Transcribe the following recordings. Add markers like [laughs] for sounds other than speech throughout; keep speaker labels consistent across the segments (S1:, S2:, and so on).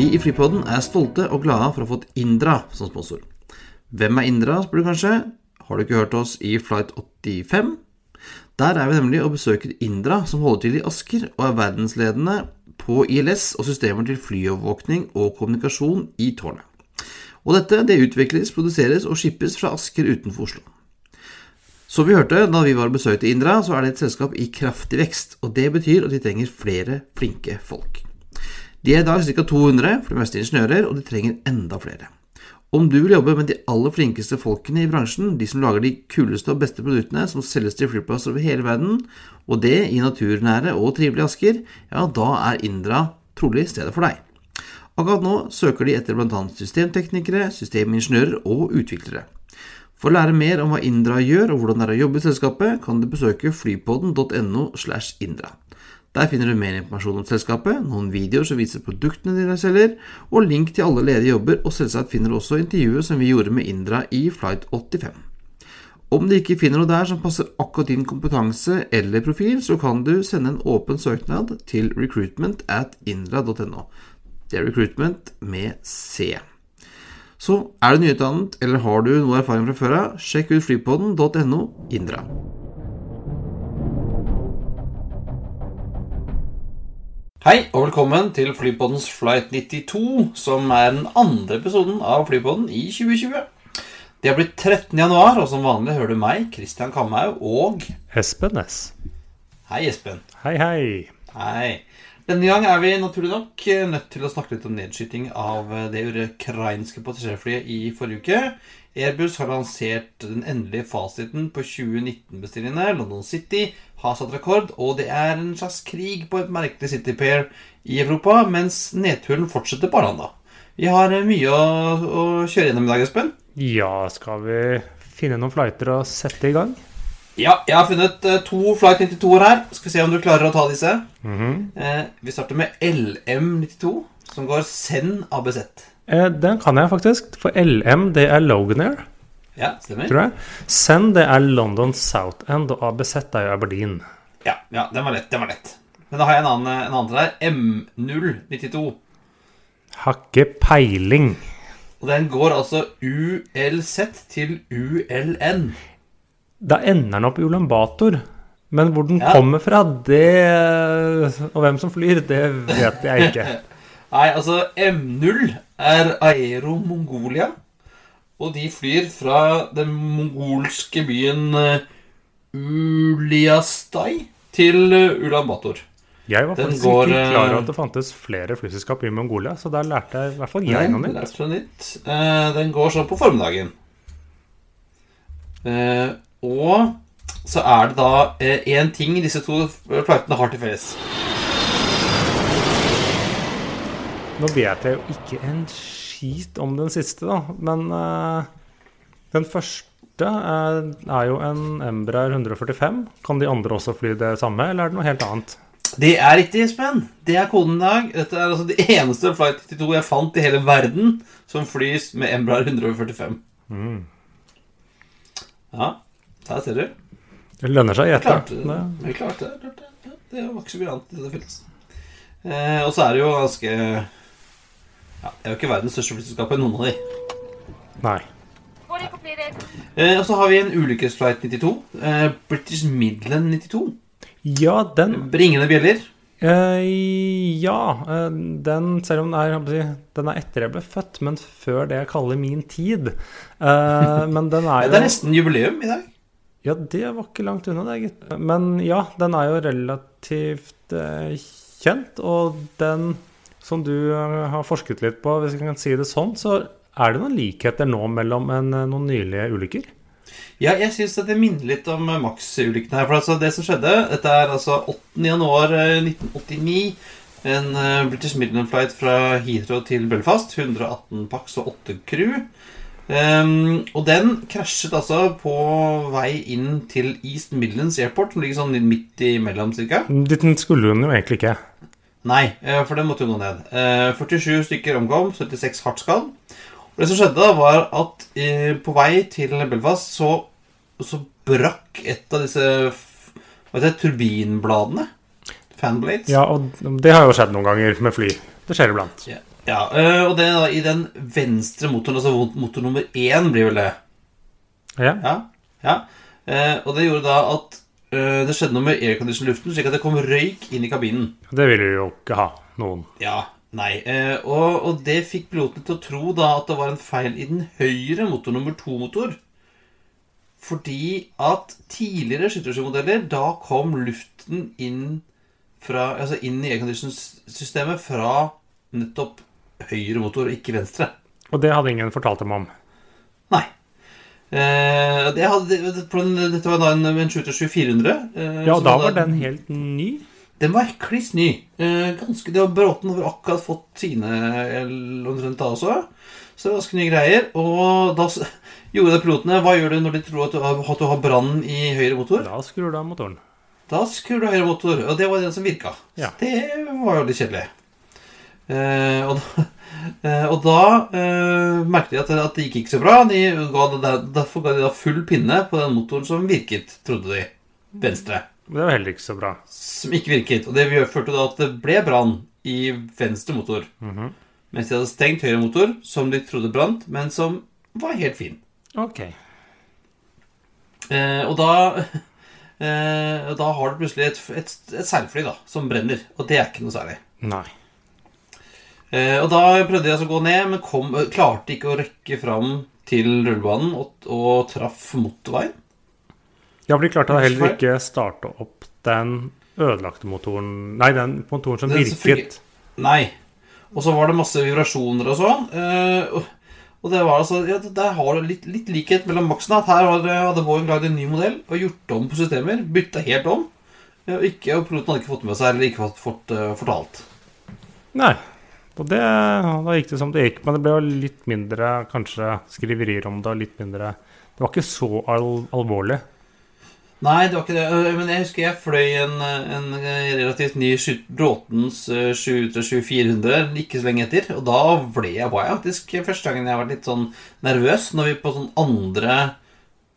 S1: Vi i Flypodden er stolte og glade for å ha fått Indra som sponsor. Hvem er Indra, spør du kanskje? Har du ikke hørt oss i Flight 85? Der er vi nemlig og besøker Indra, som holder til i Asker og er verdensledende på ILS og systemer til flyovervåkning og kommunikasjon i tårnet. Og dette det utvikles, produseres og skippes fra Asker utenfor Oslo. Som vi hørte da vi var og besøkte Indra, så er det et selskap i kraftig vekst, og det betyr at de trenger flere flinke folk. De er i dag ca. 200, for det meste ingeniører, og de trenger enda flere. Om du vil jobbe med de aller flinkeste folkene i bransjen, de som lager de kuleste og beste produktene som selges til flyplasser over hele verden, og det i naturnære og trivelige Asker, ja, da er Indra trolig stedet for deg. Akkurat nå søker de etter bl.a. systemteknikere, systemingeniører og utviklere. For å lære mer om hva Indra gjør og hvordan det er å jobbe i selskapet, kan du besøke flypodden.no slash indra. Der finner du mer informasjon om selskapet, noen videoer som viser produktene de selger, og link til alle ledige jobber, og selvsagt finner du også intervjuet som vi gjorde med Indra i Flight 85. Om du ikke finner noe der som passer akkurat din kompetanse eller profil, så kan du sende en åpen søknad til recruitment at indra.no. Det er recruitment med C. Så er du nyutdannet eller har du noe erfaring fra før av, sjekk ut flypodden.no Indra. Hei og velkommen til Flypoddens Flight 92, som er den andre episoden av Flypodden i 2020. Det har blitt 13. januar, og som vanlig hører du meg, Christian Kamhaug, og
S2: Espen Næss.
S1: Hei, Espen.
S2: Hei, hei.
S1: Hei. Denne gang er vi naturlig nok nødt til å snakke litt om nedskyting av det ukrainske passasjerflyet i forrige uke. Airbus har lansert den endelige fasiten på 2019-bestillingene. London City har satt rekord, og det er en slags krig på et merkelig City Pair i Europa, mens nedturen fortsetter på Arlanda. Vi har mye å, å kjøre gjennom i dag, Espen.
S2: Ja, skal vi finne noen flighter og sette i gang?
S1: Ja, jeg har funnet uh, to Flight 92-er her. Skal vi se om du klarer å ta disse. Mm -hmm. eh, vi starter med LM92, som går Send ABZ.
S2: Eh, den kan jeg faktisk, for LM det er Loganair.
S1: Ja, stemmer.
S2: Tror jeg. Send det er London South End, og ABZ er jo Aberdeen.
S1: Ja, ja, den var lett. Den var lett. Men da har jeg en annen, en annen der. M092.
S2: Har ikke peiling.
S1: Og den går altså ULZ til ULN.
S2: Da ender den opp i Ulambator. Men hvor den ja. kommer fra, det Og hvem som flyr, det vet jeg ikke. [laughs]
S1: Nei, altså M0 er Aero Mongolia. Og de flyr fra den mongolske byen Uliastai til Ulambator.
S2: Jeg var faktisk går, ikke klar over at det fantes flere flyselskap i Mongolia, så der lærte jeg i hvert fall jeg noe nytt.
S1: Den går sånn på formiddagen. Og så er det da én ting disse to flightene har til felles.
S2: Nå vet jeg jo ikke en skit om den siste, da. Men uh, den første er, er, jo en Embraer 145. Kan de andre også fly det samme, eller er det noe helt annet?
S1: Det er riktig, Espen. Det er koden i dag. Dette er altså det eneste Flight 92 jeg fant i hele verden som flys med Embraer 145. Mm. Ja. Der ser du.
S2: Det lønner seg å gjette.
S1: Vi klarte det. det. det. Det var ikke så mye annet det finnes. Eh, og så er det jo ganske ja, Det er jo ikke verdens største flyselskap, noen av de.
S2: Nei.
S1: Eh, og så har vi en ulykkesflight 92. Eh, British Midland 92.
S2: Ja, den
S1: Bringende bjeller.
S2: Eh, ja. Eh, den, selv om den er, den er etter jeg ble født, men før det jeg kaller min tid. Eh, men den [laughs] er
S1: jo Det er nesten jubileum i dag.
S2: Ja, det var ikke langt unna, det, gitt. Men ja, den er jo relativt eh, kjent, og den som du eh, har forsket litt på, hvis jeg kan si det sånn, så er det noen likheter nå mellom en, eh, noen nylige ulykker?
S1: Ja, jeg syns det minner litt om Max-ulykken her. For altså, det som skjedde Dette er altså 8. januar eh, 1989. En eh, British Midland Flight fra Heathrow til Belfast. 118 pax og 8 crew. Um, og den krasjet altså på vei inn til East Midlands Airport, som ligger sånn midt imellom, cirka.
S2: Den skulle hun jo egentlig ikke.
S1: Nei, eh, for den måtte jo gå ned. Eh, 47 stykker omkom, 76 hardt skadd. Og det som skjedde, da, var at eh, på vei til Belfast så, så brakk et av disse hva heter det, turbinbladene. Fanblades.
S2: Ja, og det har jo skjedd noen ganger med fly. Det skjer iblant.
S1: Ja, ja eh, og det da i den venstre motoren, altså motor nummer én, blir vel det.
S2: Ja.
S1: Ja, ja. Eh, og det gjorde da at eh, det skjedde noe med aircondition-luften, slik at det kom røyk inn i kabinen.
S2: Det vil jo ikke ha noen.
S1: Ja, nei. Eh, og, og det fikk pilotene til å tro da at det var en feil i den høyre motor nummer to-motor. Fordi at tidligere skytterskymodeller, da kom luften inn, fra, altså inn i aircondition-systemet fra nettopp høyre motor, og ikke venstre.
S2: Og det hadde ingen fortalt dem om.
S1: Nei. Eh, det hadde, dette var da en, en Shooter 2400. Eh,
S2: Ja, da var den helt ny.
S1: Den var kliss ny. Eh, ganske, det var Bråten hadde akkurat fått sine omtrent da også. Så det var ganske nye greier. Og da [laughs] gjorde det pilotene. Hva gjør du når de tror at du har, at du har brann i høyre motor?
S2: Da skrur du av motoren.
S1: Da skrur du høyre motor, og det var den som virka.
S2: Ja.
S1: Det var jo litt kjedelig. Eh, og da, [laughs] og da eh, merket de at, at det gikk ikke så bra. De ga, derfor ga de da full pinne på den motoren som virket, trodde de. Venstre.
S2: Det var heller ikke så bra.
S1: Som ikke virket. Og det førte da at det ble brann i venstre motor. Mens de hadde stengt høyre motor, som de trodde brant, men som var helt fin.
S2: Ok.
S1: Eh, og da [laughs] eh, Da har du plutselig et, et, et seilfly da, som brenner. Og det er ikke noe særlig.
S2: Nei.
S1: Eh, og da prøvde jeg altså å gå ned, men kom, eh, klarte ikke å rekke fram til rullebanen og, og traff motorveien.
S2: Ja, for de klarte da heller ikke starte opp den ødelagte motoren Nei, den motoren som
S1: Den som
S2: virket.
S1: Nei. Og så var det masse vibrasjoner og sånn. eh, og- det var altså ja, Der har du litt, litt likhet mellom maksene. At her hadde, Boeing lagd en ny modell og gjort om på systemer. Bytta helt om. Og, ikke, og piloten hadde ikke fått med seg eller ikke fått, fått uh, fortalt.
S2: Nei. Og det, da gikk det som det gikk. Men det ble jo litt mindre kanskje skriverier om det. litt mindre Det var ikke så al alvorlig.
S1: Nei, det var ikke det. Eh, Men jeg husker jeg fløy en, en relativt ny Bråtens eh, 727-400 ikke så lenge etter. Og da ble jeg, var jeg faktisk første gangen jeg var litt sånn nervøs når vi på sånn andre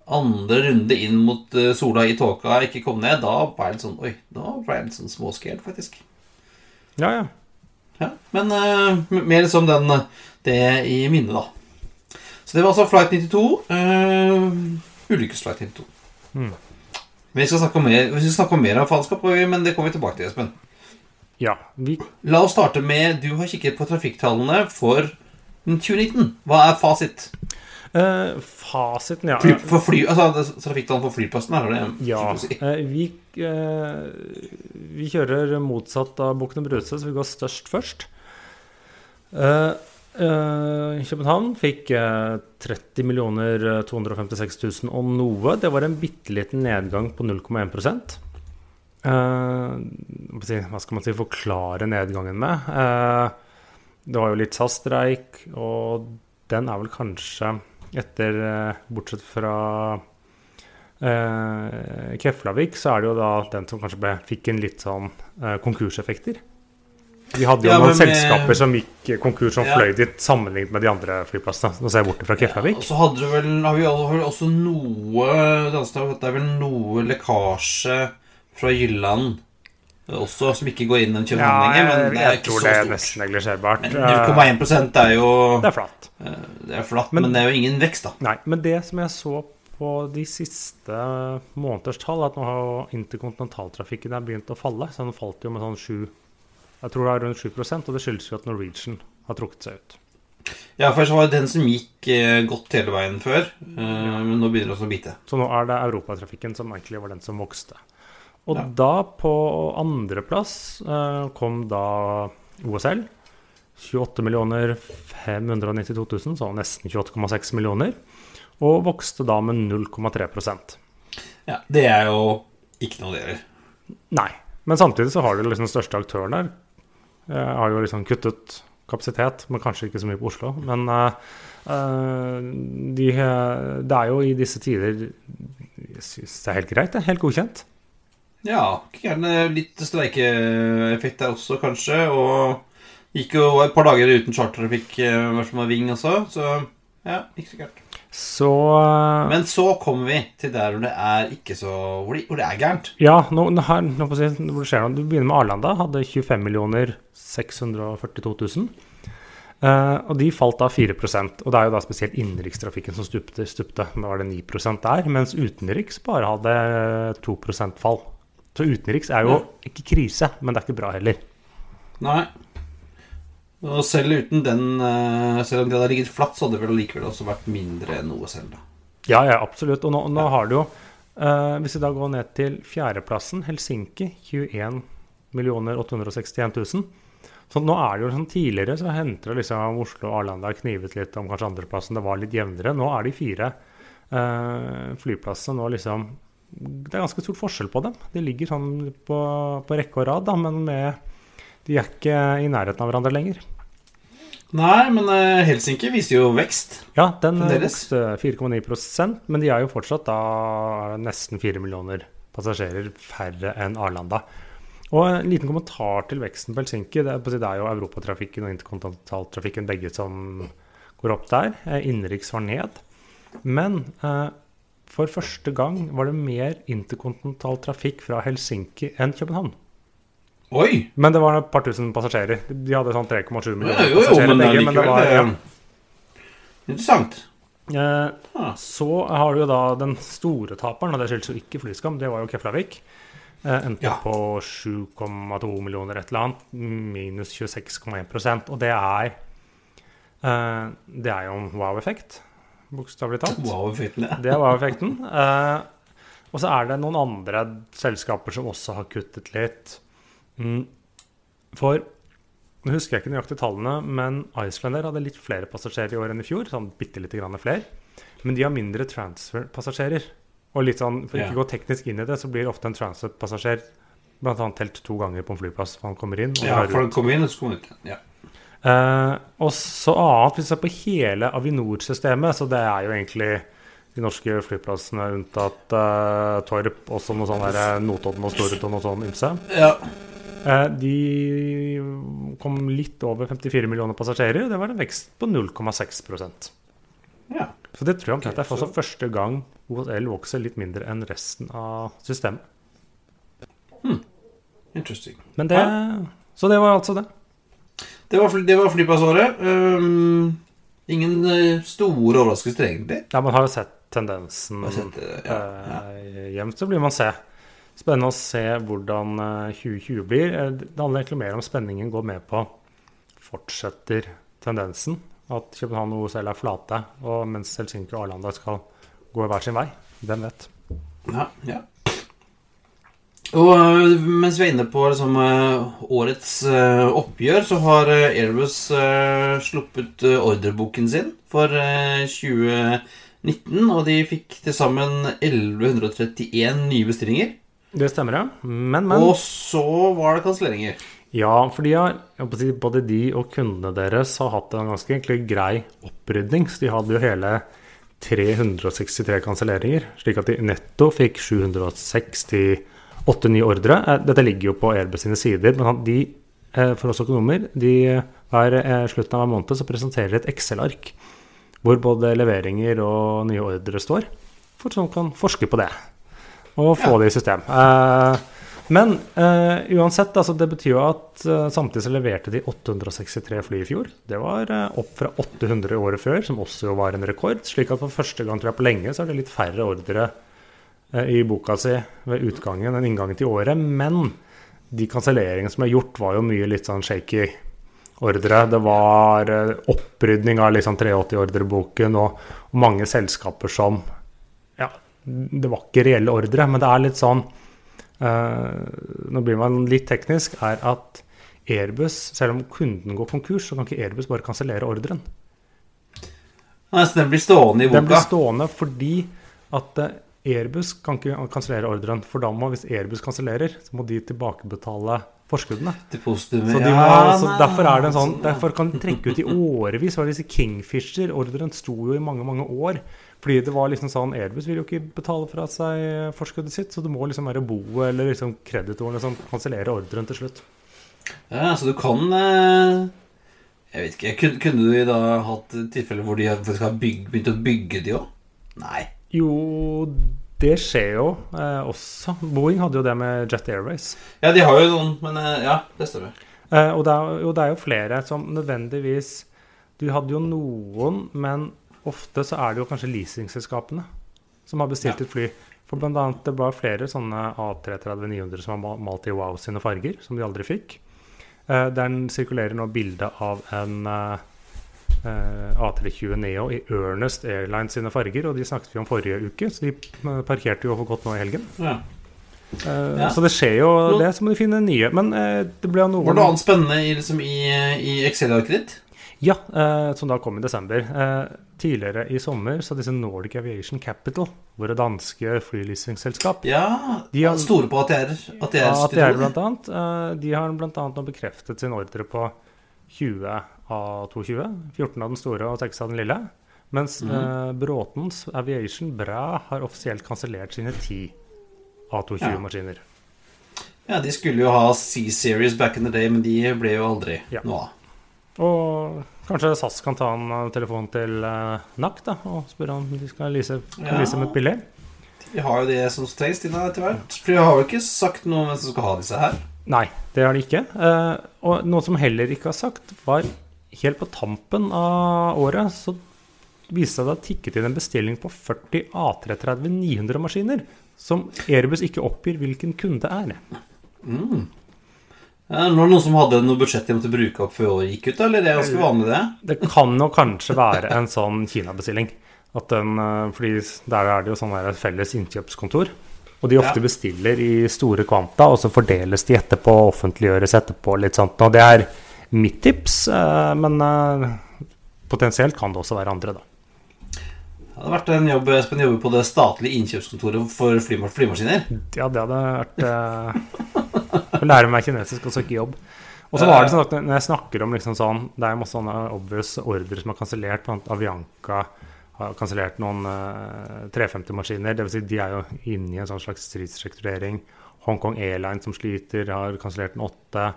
S1: andre runde inn mot sola i tåka ikke kom ned. Da ble jeg litt sånn Oi, da ble jeg litt sånn småskjelt, faktisk.
S2: Ja, ja.
S1: Ja, men uh, mer som den eh, det i minnet, da. Så det var altså Flight 92. Uh, Ulykkesflight 92.
S2: Mm.
S1: Vi skal snakke om mer, vi skal snakke om mer av faenskap, men det kommer vi tilbake til, Espen.
S2: ja. Vi,
S1: La oss starte med Du har kikket på trafikktallene for 2019. Hva er fasit?
S2: Eh, fasiten, ja.
S1: Fly, for fly, altså Trafikktallene for flyplassen er det
S2: Ja.
S1: si.
S2: eh, vi, uh, vi kjører motsatt av Bukken og Bruse, så vi går størst først. København fikk eh, 30 millioner eh, 256 000 og noe. Det var en bitte liten nedgang på 0,1 Eh, hva skal man si forklare nedgangen med? Det var jo litt SAS-streik, og den er vel kanskje etter eh, Bortsett fra eh, Keflavik, så er det jo da den som kanskje ble, fikk en litt sånn eh, konkurseffekter. Vi hadde jo
S1: Ja,
S2: noen
S1: med-
S2: selskaper som gikk konkurs som
S1: Ja.
S2: fløy dit, sammenlignet med de andre flyplassene. Nå ser jeg bort fra Keflavik.
S1: Og så hadde du vel, har vi også, noe det er vel noe lekkasje fra Jylland også, som ikke går inn i den
S2: Ja,
S1: men det er
S2: jeg,
S1: så
S2: stort.
S1: jeg tror
S2: det er nesten neglisjerbart.
S1: Men
S2: Eh,
S1: 0,1 er jo
S2: Det er flatt.
S1: eh, Det er flatt,
S2: Men-
S1: men, det er jo ingen vekst, da.
S2: Nei, men det som jeg så på de siste måneders tall, at nå har interkontinentaltrafikken er begynt å falle. Så den falt jo med sånn 7 Jeg tror det er rundt 7% og det skyldes jo at Norwegian har trukket seg ut.
S1: Ja, for så var det den som gikk eh, godt hele veien før, eh, men nå begynner det også å bite.
S2: Så nå er det europatrafikken som egentlig var den som vokste. Og
S1: Ja.
S2: da, på andreplass, uh, kom da OSL. 28 592 000, så nesten 28,6 millioner. og vokste da med 0,3%
S1: Ja, Det er jo ikke noe dere
S2: Nei. Men samtidig så har du liksom den største aktøren der. Jeg har jo liksom kuttet kapasitet, men kanskje ikke så mye på Oslo. Men eh, eh, de, det er jo i disse tider Jeg syns det er helt greit. Det er helt godkjent.
S1: Ja, gjerne litt streikeeffekt der også, kanskje. Og gikk jo et par dager uten chartertrafikk, i hvert fall med Ving også. Så ja, ikke så gærent.
S2: Så eh,
S1: Men så kommer vi til der hvor det er ikke så Hvor det, hvor det er gærent.
S2: Ja, nå, nå her, nå hvor det skjer noe. Du begynner med Arlanda. Hadde 25 millioner 642 000. Eh, og de falt da 4% Og det er jo da spesielt innenrikstrafikken som stupte. stupte. Nå var det 9% der. Mens utenriks bare hadde 2% fall. Så utenriks er jo ikke krise, men det er ikke bra heller.
S1: Nei. Og selv uten den eh, Selv om det hadde ligget flatt, så hadde det vel likevel også vært mindre enn selv, da.
S2: Ja, ja, absolutt. Og nå, nå har du jo Uh, Hvis vi da går ned til fjerdeplassen, Helsinki, 21 861 000. Så nå er det jo sånn Tidligere så henter det liksom Oslo og Arlanda knivet litt om kanskje andreplassen. Det var litt jevnere. Nå er de fire uh, flyplassene nå liksom Det er ganske stor forskjell på dem. De ligger sånn på, på rekke og rad, da, men med, de er ikke i nærheten av hverandre lenger.
S1: Nei, men eh, Helsinki viser jo vekst.
S2: Ja, den eh, vokste 4,9% men de er jo fortsatt da nesten 4 millioner passasjerer færre enn Arlanda. Og en liten kommentar til veksten på Helsinki. Det er, det er jo europatrafikken og interkontinentaltrafikken begge som går opp der. Eh, Innenriks var ned. Men eh, for første gang var det mer interkontinental trafikk fra Helsinki enn København.
S1: Oi!
S2: Men det var et par tusen passasjerer. De hadde sånn 3,7 millioner
S1: jo, jo,
S2: passasjerer
S1: men
S2: begge. Men det var, ja.
S1: er Interessant.
S2: Eh,
S1: Ah.
S2: Så har du jo da den store taperen, og det skyldes jo ikke flyskam, det var jo Keflavik. Eh, endte
S1: Ja.
S2: på 7,2 millioner et eller annet, minus 26,1% Og det er eh, Det er jo en wow-effekt, bokstavelig talt.
S1: Wow-effekten, ja.
S2: Det er wow-effekten. Eh, og så er det noen andre selskaper som også har kuttet litt. Mm. For nå husker jeg ikke nøyaktig tallene, men Icelandair hadde litt flere passasjerer i år enn i fjor. Sånn bitte lite grann flere. Men de har mindre transfer-passasjerer. Og litt sånn, For ikke å gå teknisk inn i det, så blir ofte en transfer-passasjer annet telt to ganger på en flyplass. For han kommer inn og
S1: Ja, for han kommer inn, og så kommer ut. Ja.
S2: Eh, og så annet, hvis vi ser på hele Avinor-systemet, så det er jo egentlig de norske flyplassene unntatt eh, Torp, også noe sånn der Notodden og Stord og sånn ymse.
S1: ja.
S2: Eh, de kom litt over 54 millioner passasjerer. Det var en vekst på 0,6%
S1: ja.
S2: Så det tror jeg omtrent er for
S1: så-
S2: første gang OSL vokser litt mindre enn resten av systemet.
S1: Interesting.
S2: Men det, Så det var altså det.
S1: Det var, det var flypassåret. Um, ingen eh, store overraskelser, egentlig.
S2: Ja, Man har jo sett tendensen
S1: sett ja, ja.
S2: eh, jevnt, så blir man se. Spennende å se hvordan eh, 2020 blir. Eh, Det handler egentlig mer om spenningen går med på fortsetter tendensen. At København og OSL er flate, og mens Helsinki og Arlanda skal gå hver sin vei. Hvem vet?
S1: Ja, ja. Og øh, mens vi er inne på liksom, øh, årets øh, oppgjør, så har Airbus sluppet ordreboken sin for øh, 2019. Og de fikk til sammen 1131 nye bestillinger.
S2: Det stemmer, ja. Men, men.
S1: Og så var det kanselleringer.
S2: Ja, for de har, både de og kundene deres har hatt en ganske egentlig grei opprydning. Så de hadde jo hele 363 kanselleringer, slik at de netto fikk 768 nye ordre. Eh, Dette ligger jo på Airbus sine sider, men de, eh, for oss økonomer, de hver eh, slutten av hver måned så presenterer de et Excel-ark hvor både leveringer og nye ordre står, for sånn kan forske på det og få
S1: Ja.
S2: det i system. Men uansett, altså, det betyr jo at samtidig så leverte de 863 fly i fjor. Det var opp fra 800 i året før, som også jo var en rekord. slik at for første gang tror jeg på lenge så er det litt færre ordre i boka si ved utgangen en inngangen til året. Men de kanselleringene som er gjort, var jo mye litt sånn shaky ordre. Det var eh, opprydning av liksom 83-ordreboken og, og mange selskaper som Ja, det var ikke reelle ordre, men det er litt sånn eh, Nå blir man litt teknisk, er at Airbus, selv om kunden går konkurs, så kan ikke Airbus bare kansellere ordren.
S1: Nei, så den blir stående i boka?
S2: Den blir stående fordi at eh, Airbus kan ikke kansellere ordren. For da må, hvis Airbus kansellerer, så må de tilbakebetale forskuddene. Så, de må, så derfor er det en sånn. Derfor kan de trekke ut i årevis. Disse Kingfisher-ordren sto jo i mange, mange år. Fordi det var liksom sånn Airbus vil jo ikke betale fra seg forskuddet sitt, så det må liksom være boet eller liksom kreditorene som kansellerer ordren til slutt.
S1: Ja, så du kan eh, Jeg vet ikke. Kunne, kunne du da hatt tilfeller hvor de faktisk har begynt å bygge de òg? Nei.
S2: Jo, det skjer jo eh, også. Boeing hadde jo det med Jet Airways.
S1: Ja, de har jo noen, men eh, ja, det stemmer.
S2: Eh, og, det er, jo, det er jo flere som nødvendigvis Du hadde jo noen, men ofte så er det jo kanskje leasingselskapene som har bestilt
S1: Ja.
S2: et fly. For blant annet, det var flere sånne A330-900 som var malt i Wow sine farger, som de aldri fikk. Eh, den sirkulerer nå bilde av en eh, A320 Neo i Ernest Airlines sine farger, og de snakket vi om forrige uke, så de eh, parkerte jo for godt nå i helgen.
S1: Ja.
S2: Uh,
S1: Ja.
S2: Så det skjer jo det, så må de finne nye. Men uh, det ble jo noen
S1: Var det noe annet spennende i, liksom, i, i Excel-arket ditt?
S2: Ja, uh, som da kom i desember. Eh, tidligere i sommer så disse Nordic Aviation Capital, våre danske flyleasingselskap,
S1: Ja,
S2: De har-
S1: store på at de at de er,
S2: ja, at de, er blant annet, eh, de har blant annet nå bekreftet sin ordre på 20 av 22. 14 av den store og 6 av den lille. Mens
S1: mm.
S2: eh, Bråtens Aviation Bra har offisielt kansellert sine 10 A220-maskiner.
S1: Ja, de skulle jo ha C-Series back in the day, men de ble jo aldri
S2: Ja.
S1: noe av.
S2: Og kanskje SAS kan ta en eh, telefon til eh, NAC da, og spørre om de skal lease,
S1: Ja.
S2: lease med et billig.
S1: De har jo det som trengs Tina, etter hvert. For de har jo ikke sagt noe om hvem som skal ha disse her.
S2: Nei, det har de ikke. Eh, og noe som heller ikke har sagt, var helt på tampen av året så viste det seg at det tikket inn en bestilling på 40 A330-900-maskiner, som Airbus ikke oppgir hvilken kunde er.
S1: Ja, var det noen som hadde noe budsjett de måtte bruke opp før året gikk ut? Eller det er ganske vanlig, det?
S2: Det kan jo kanskje være en sånn Kina-bestilling. At den, eh, fordi der er det jo sånn felles innkjøpskontor. Og de ofte
S1: Ja.
S2: bestiller i store kvanta, og så fordeles de etterpå, offentliggjøres etterpå, litt sånt. Og det er mitt tips, eh, men eh, potensielt kan det også være andre, da.
S1: Det hadde vært en jobb, Espen jobber på det statlige innkjøpskontoret for flymaskiner.
S2: Ja, det hadde vært eh, Å lære meg kinesisk og søke jobb. Og så var det sånn at når jeg snakker om liksom sånn Det er masse sånne obvious ordre som er kansellert. Avianca har kansellert noen uh, 350-maskiner. Dvs. Si de er jo inne i en sånn slags stridsrekturering. Hongkong Airline som sliter, har kansellert en åtte.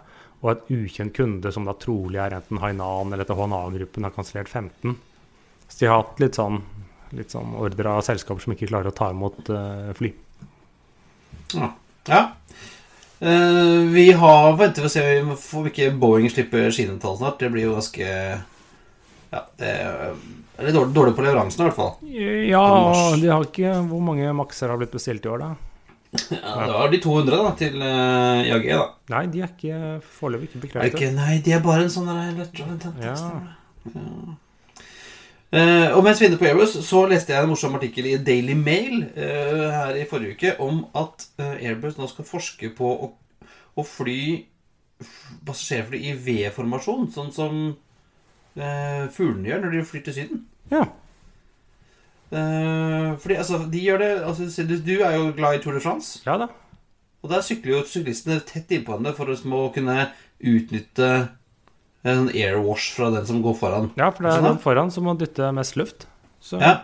S2: Og et ukjent kunde som da trolig er enten Hainan eller etter HNA-gruppen, har kansellert 15. Så de har hatt litt sånn, litt sånn ordre av selskaper som ikke klarer å ta imot uh, fly.
S1: Ja. ja. Uh, vi har venter vi å se om ikke Boeing slipper sine tall snart. Det blir jo ganske Ja, det er litt dårlig, dårlig på leveransen i hvert fall.
S2: Ja, de har ikke Hvor mange makser har blitt bestilt i år, da?
S1: Ja, det var de 200 da, til uh, JAG, da.
S2: Nei, de er ikke foreløpig ikke bekreftet.
S1: ikke, nei, de er bare en sånn der lett- lett-
S2: Ja.
S1: Uh, og mens vi er inne på Airbus, så leste jeg en morsom artikkel i Daily Mail uh, her i forrige uke om at eh, Airbus nå skal forske på å, å fly passasjerfly i V-formasjon, sånn som eh, fuglene gjør når de flyr til Syden.
S2: Ja.
S1: Eh, fordi altså, de gjør det altså, du, er jo glad i Tour de France.
S2: ja da.
S1: Og der sykler jo syklistene tett innpå hverandre for å kunne utnytte en airwash fra den som går foran.
S2: Ja, for det er den foran som må dytte mest luft. Så
S1: Ja.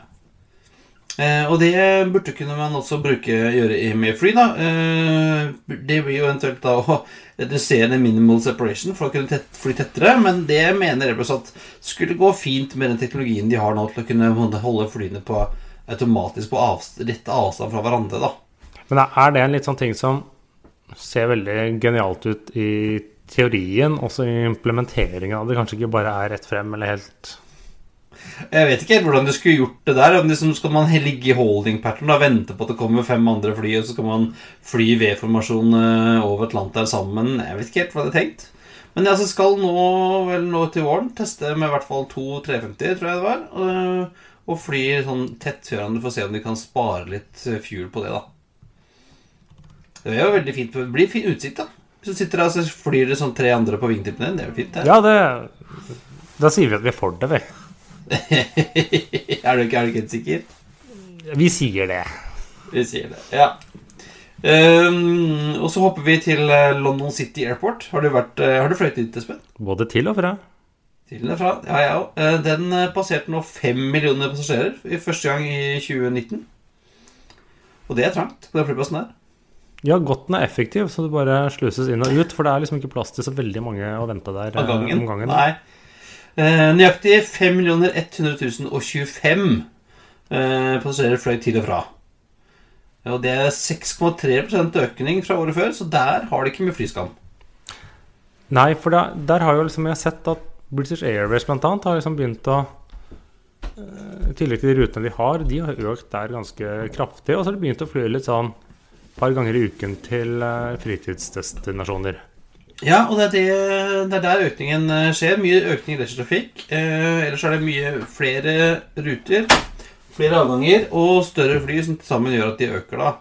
S1: Eh, og det burde kunne man også bruke gjøre i- fly, da. Eh, det blir jo eventuelt da å redusere minimal separation for å kunne tett, fly tettere, men det mener Airbus at skulle gå fint med den teknologien de har nå til å kunne en holde flyene på automatisk på avst rett avstand fra hverandre, da.
S2: Men er det en litt sånn ting som ser veldig genialt ut i teorien, også i implementeringen av det kanskje ikke bare er rett frem eller helt
S1: Jeg vet ikke helt hvordan du skulle gjort det der. Om liksom skal man ligge i holding pattern og vente på at det kommer fem andre fly, og så skal man fly V-formasjon eh, over Atlanteren sammen? Jeg vet ikke helt hva det er tenkt. Men jeg skal nå, vel nå til våren teste med i hvert fall to 350, tror jeg det var. Og, og fly sånn tett før hverandre for å se om de kan spare litt eh, fuel på det, da. Det er jo veldig fint. Det blir fin utsikt, da. Hvis du sitter der og flyr det sånn tre andre på vingtippen din, det er jo fint, det.
S2: Ja, det Da sier vi at vi er for det, vi. [laughs]
S1: er, du ikke, er du ikke helt sikker?
S2: Vi sier det.
S1: Vi sier det, ja. Um, og så hopper vi til eh, London City Airport. Har du, vært, eh, har du fløyet dit, Espen?
S2: Både til og fra.
S1: Til og fra? Ja, jeg òg. Eh, Den passerte nå fem millioner passasjerer i første gang i 2019. Og det er trangt på den flyplassen der.
S2: Ja, godt den er effektiv, så det bare sluses inn og ut. For det er liksom ikke plass til så veldig mange å vente der om gangen.
S1: Nei. Eh, nøyaktig 5 100 025 eh, passasjerer fløy til og fra. Og det er 6,3% økning fra året før, så der har de ikke mye flyskam.
S2: Nei, for der, der har jo liksom jeg sett at British Airways annet har liksom begynt å eh, I tillegg til de rutene de har, de har økt der ganske kraftig. Og så har de begynt å fly litt sånn et par ganger i uken til eh, fritidsdestinasjoner.
S1: Ja, og det er, det, det er der økningen eh, skjer. Mye økning i leisure-trafikk. Eh, ellers er det mye flere ruter, flere avganger og større fly som til sammen gjør at de øker, da.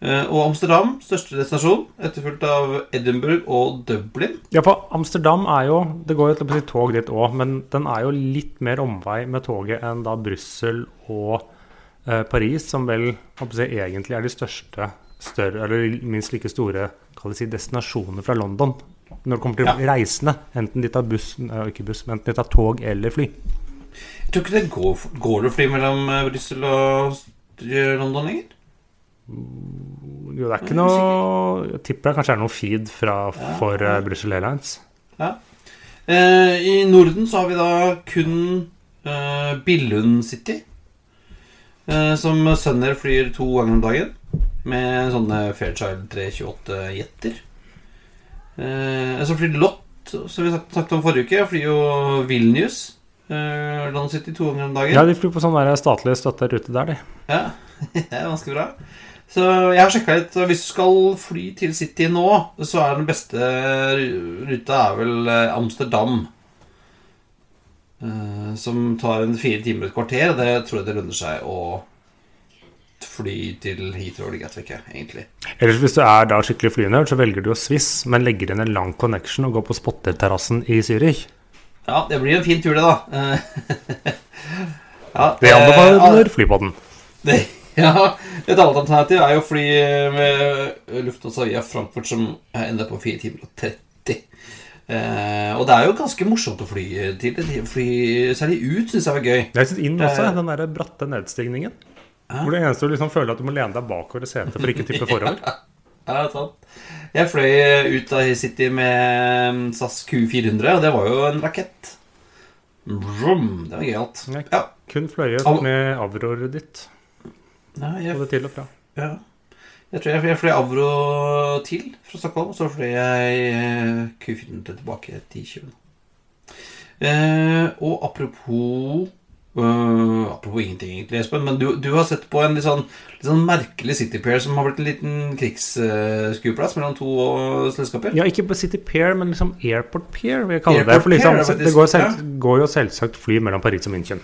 S1: Eh, og Amsterdam, største destinasjon, etterfulgt av Edinburgh og Dublin.
S2: Ja, for Amsterdam er jo Det går jo si tog dit òg, men den er jo litt mer omvei med toget enn da Brussel og eh, Paris, som vel jeg, egentlig er de største, større, eller minst like store si, destinasjoner fra London. Når det kommer til
S1: Ja.
S2: reisende, enten de tar buss, eh, ikke buss, men enten de tar tog eller fly.
S1: Jeg tror ikke det går, går det fly mellom eh, Brussel og eh, London lenger.
S2: Jo, det er ikke noe Jeg tipper det kanskje er noe feed fra, for
S1: ja.
S2: Brussel Airlines.
S1: Ja. Eh, I Norden så har vi da kun eh, Billund City. Eh, som Sønner flyr to ganger om dagen. Med sånne Fairchild 328 jetter. Eh, så flyr Lott, som vi snakket om forrige uke. Flyr jo Vilnius. Eh, London City to ganger om dagen.
S2: Ja, de flyr på sånn statlig støtta rute der, de.
S1: Ja, [laughs] det er ganske bra. Så jeg har sjekka litt. Hvis du skal fly til City nå, så er den beste ruta er vel eh, Amsterdam. Eh, Som tar en fire timer og et kvarter. Det tror jeg det lønner seg å fly til Heathrow eller Gatwick, egentlig.
S2: Ellers hvis du er da skikkelig flynerd, så velger du jo Swiss, men legger inn en lang connection og går på spotterterrassen i Zürich.
S1: Ja, det blir en fin tur, det, da. Eh, [laughs] ja,
S2: Det
S1: eh,
S2: anbefaler flypodden.
S1: Det, [laughs] ja, Et annet alternativ er jo å fly med Lufthansa via Frankfurt, som ender på 4 timer og 30. Eh, og det er jo ganske morsomt å fly til. Fly særlig ut syns jeg var gøy.
S2: Jeg synes inn også,
S1: Eh.
S2: den der bratte nedstigningen. Hvor det eneste du liksom føler at du må lene deg bakover i setet for ikke å tippe forover. [laughs]
S1: Ja, sant. Jeg fløy ut av City med SAS Q400, og det var jo en rakett. Vroom, det var gøyalt.
S2: Ja. Kun fløyet
S1: Av
S2: med avroret ditt,
S1: Ja, jeg,
S2: både til og fra.
S1: ja. jeg tror jeg, jeg fløy Avro til fra Stockholm, og så fløy jeg eh, Q400 tilbake til 20. Eh, og apropos eh, Apropos ingenting, egentlig, Espen, men du, du har sett på en litt sånn, litt sånn merkelig City Pair som har blitt en liten krigsskueplass mellom to uh, selskaper.
S2: Ja, ikke på City Pair, men liksom Airport Pair, vil jeg kalle det. For liksom,
S1: Pier, faktisk.
S2: det går, selv, går jo selvsagt fly mellom Paris og München.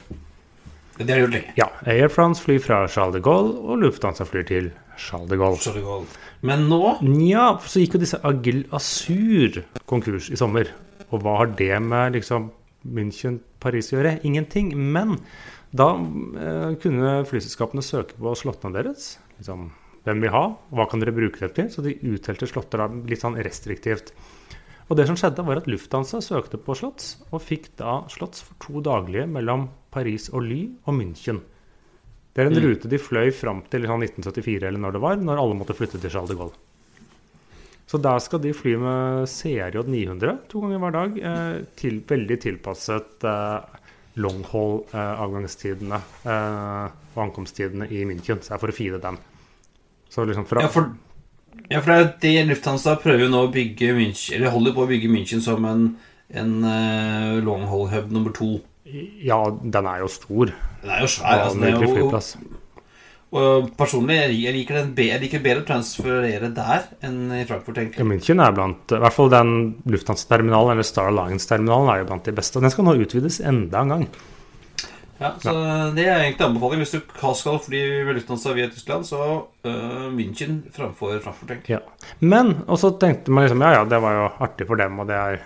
S1: Det har gjort lenge.
S2: Ja, Air France flyr fra Charles de Gaulle, og Lufthansa flyr til Charles de Gaulle.
S1: Charles de Gaulle. Men nå
S2: Nja, så gikk jo disse Agil Asur konkurs i sommer. Og hva har det med liksom München, Paris gjøre? Ingenting. Men da eh, kunne flyselskapene søke på slottene deres. Liksom, hvem vil ha, hva kan dere bruke det til? Så de utdelte slotter da litt sånn restriktivt. Og det som skjedde, var at Lufthansa søkte på slotts, og fikk da slotts for to daglige mellom Paris og Ly og München. Det er en
S1: Mm.
S2: rute de fløy fram til sånn 1974, eller når det var, når alle måtte flytte til Charles de Gaulle. Så der skal de fly med CRJ 900 to ganger hver dag, eh, til, veldig tilpasset eh, long-haul-avgangstidene eh, og ankomsttidene i München. Så jeg får fire dem. Så liksom fra
S1: Ja, for, ja, for det er Lufthansa prøver jo nå å bygge München Eller holder på å bygge München som en, en uh, long haul hub nummer to.
S2: Ja, den er jo stor.
S1: Den er jo svær. Altså, det er jo,
S2: flyplass.
S1: Og personlig jeg liker den jeg liker bedre å transferere der enn i Frankfurt,
S2: Ja. München er blant I hvert fall den Lufthansa-terminalen, eller Star Alliance-terminalen, er jo blant de beste. Den skal nå utvides enda en gang.
S1: Ja, så Det er egentlig anbefaling. Hvis du skal fly ved Lufthansa via Tyskland, så uh, München framfor Frankfurt, egentlig.
S2: Ja. Men og så tenkte man liksom ja, ja, det var jo artig for dem, og det er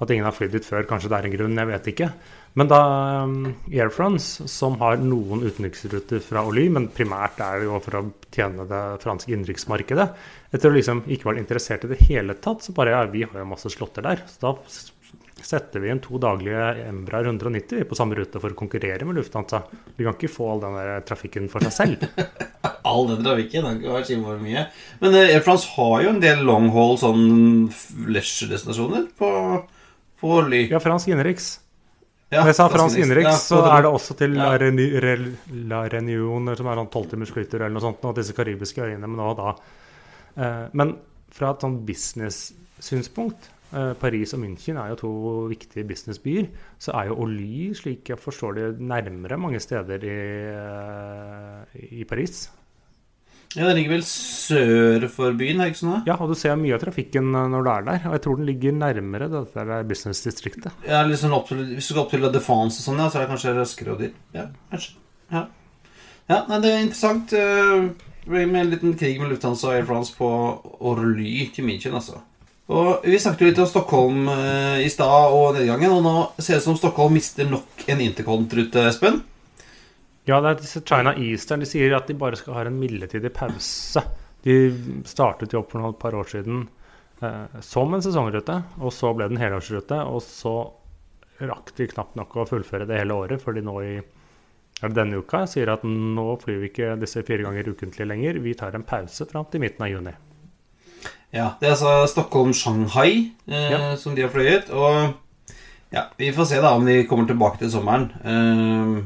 S2: At ingen har flydd dit før. Kanskje det er en grunn, jeg vet ikke. Men da um, Air France, som har noen utenriksruter fra Oly, men primært er det jo for å tjene det franske innenriksmarkedet Etter å liksom ikke være interessert i det hele tatt, så bare ja, vi har jo masse slåtter der. Så da setter vi inn to daglige Embraer 190 på samme rute for å konkurrere med Lufthansa. Vi kan ikke få all den der trafikken for seg selv. [laughs]
S1: All den trafikken, det kan ikke være mye. Men eh, Air France har jo en del long haul sånn leisure-destinasjoner på, på Oly.
S2: Ja, fransk innenriks.
S1: Ja,
S2: jeg sa
S1: fransk
S2: innenriks,
S1: Ja,
S2: så er det også til
S1: Ja.
S2: La, Reunion, som er sånn tolvtimersflyter eller noe sånt, og disse karibiske øyene. Men, da. Eh, men fra et sånn business-synspunkt eh, Paris og München er jo to viktige businessbyer. Så er jo Oly, slik jeg forstår det, nærmere mange steder i, eh, i Paris.
S1: Ja, Den ligger vel sør for byen, det ikke sånn?
S2: Ja, og du ser mye av trafikken eh, når du er der. Og jeg tror den ligger nærmere dette der businessdistriktet.
S1: Ja, opp til, Hvis du skal opp til La Defense og sånn, ja, så er det kanskje raskere og dit. Ja, kanskje. Ja, ja nei, det er interessant. eh, Med en liten krig med Lufthansa og Air France på Orly til München, altså. Og Vi snakket jo litt om Stockholm eh, i stad og nedgangen, og nå ser det ut som Stockholm mister nok en intercont-rute, Espen.
S2: Ja, det er disse China Eastern. De sier at de bare skal ha en midlertidig pause. De startet jo opp for noen par år siden eh, som en sesongrute, og så ble det en helårsrute. Og så rakk de knapt nok å fullføre det hele året, fordi nå i eller denne uka sier at nå flyr vi ikke disse fire ganger ukentlig lenger. Vi tar en pause fram til midten av juni.
S1: Ja, Det er altså Stockholm-Shanghai eh,
S2: Ja.
S1: som de har fløyet. Og ja, vi får se da om de kommer tilbake til sommeren. Eh,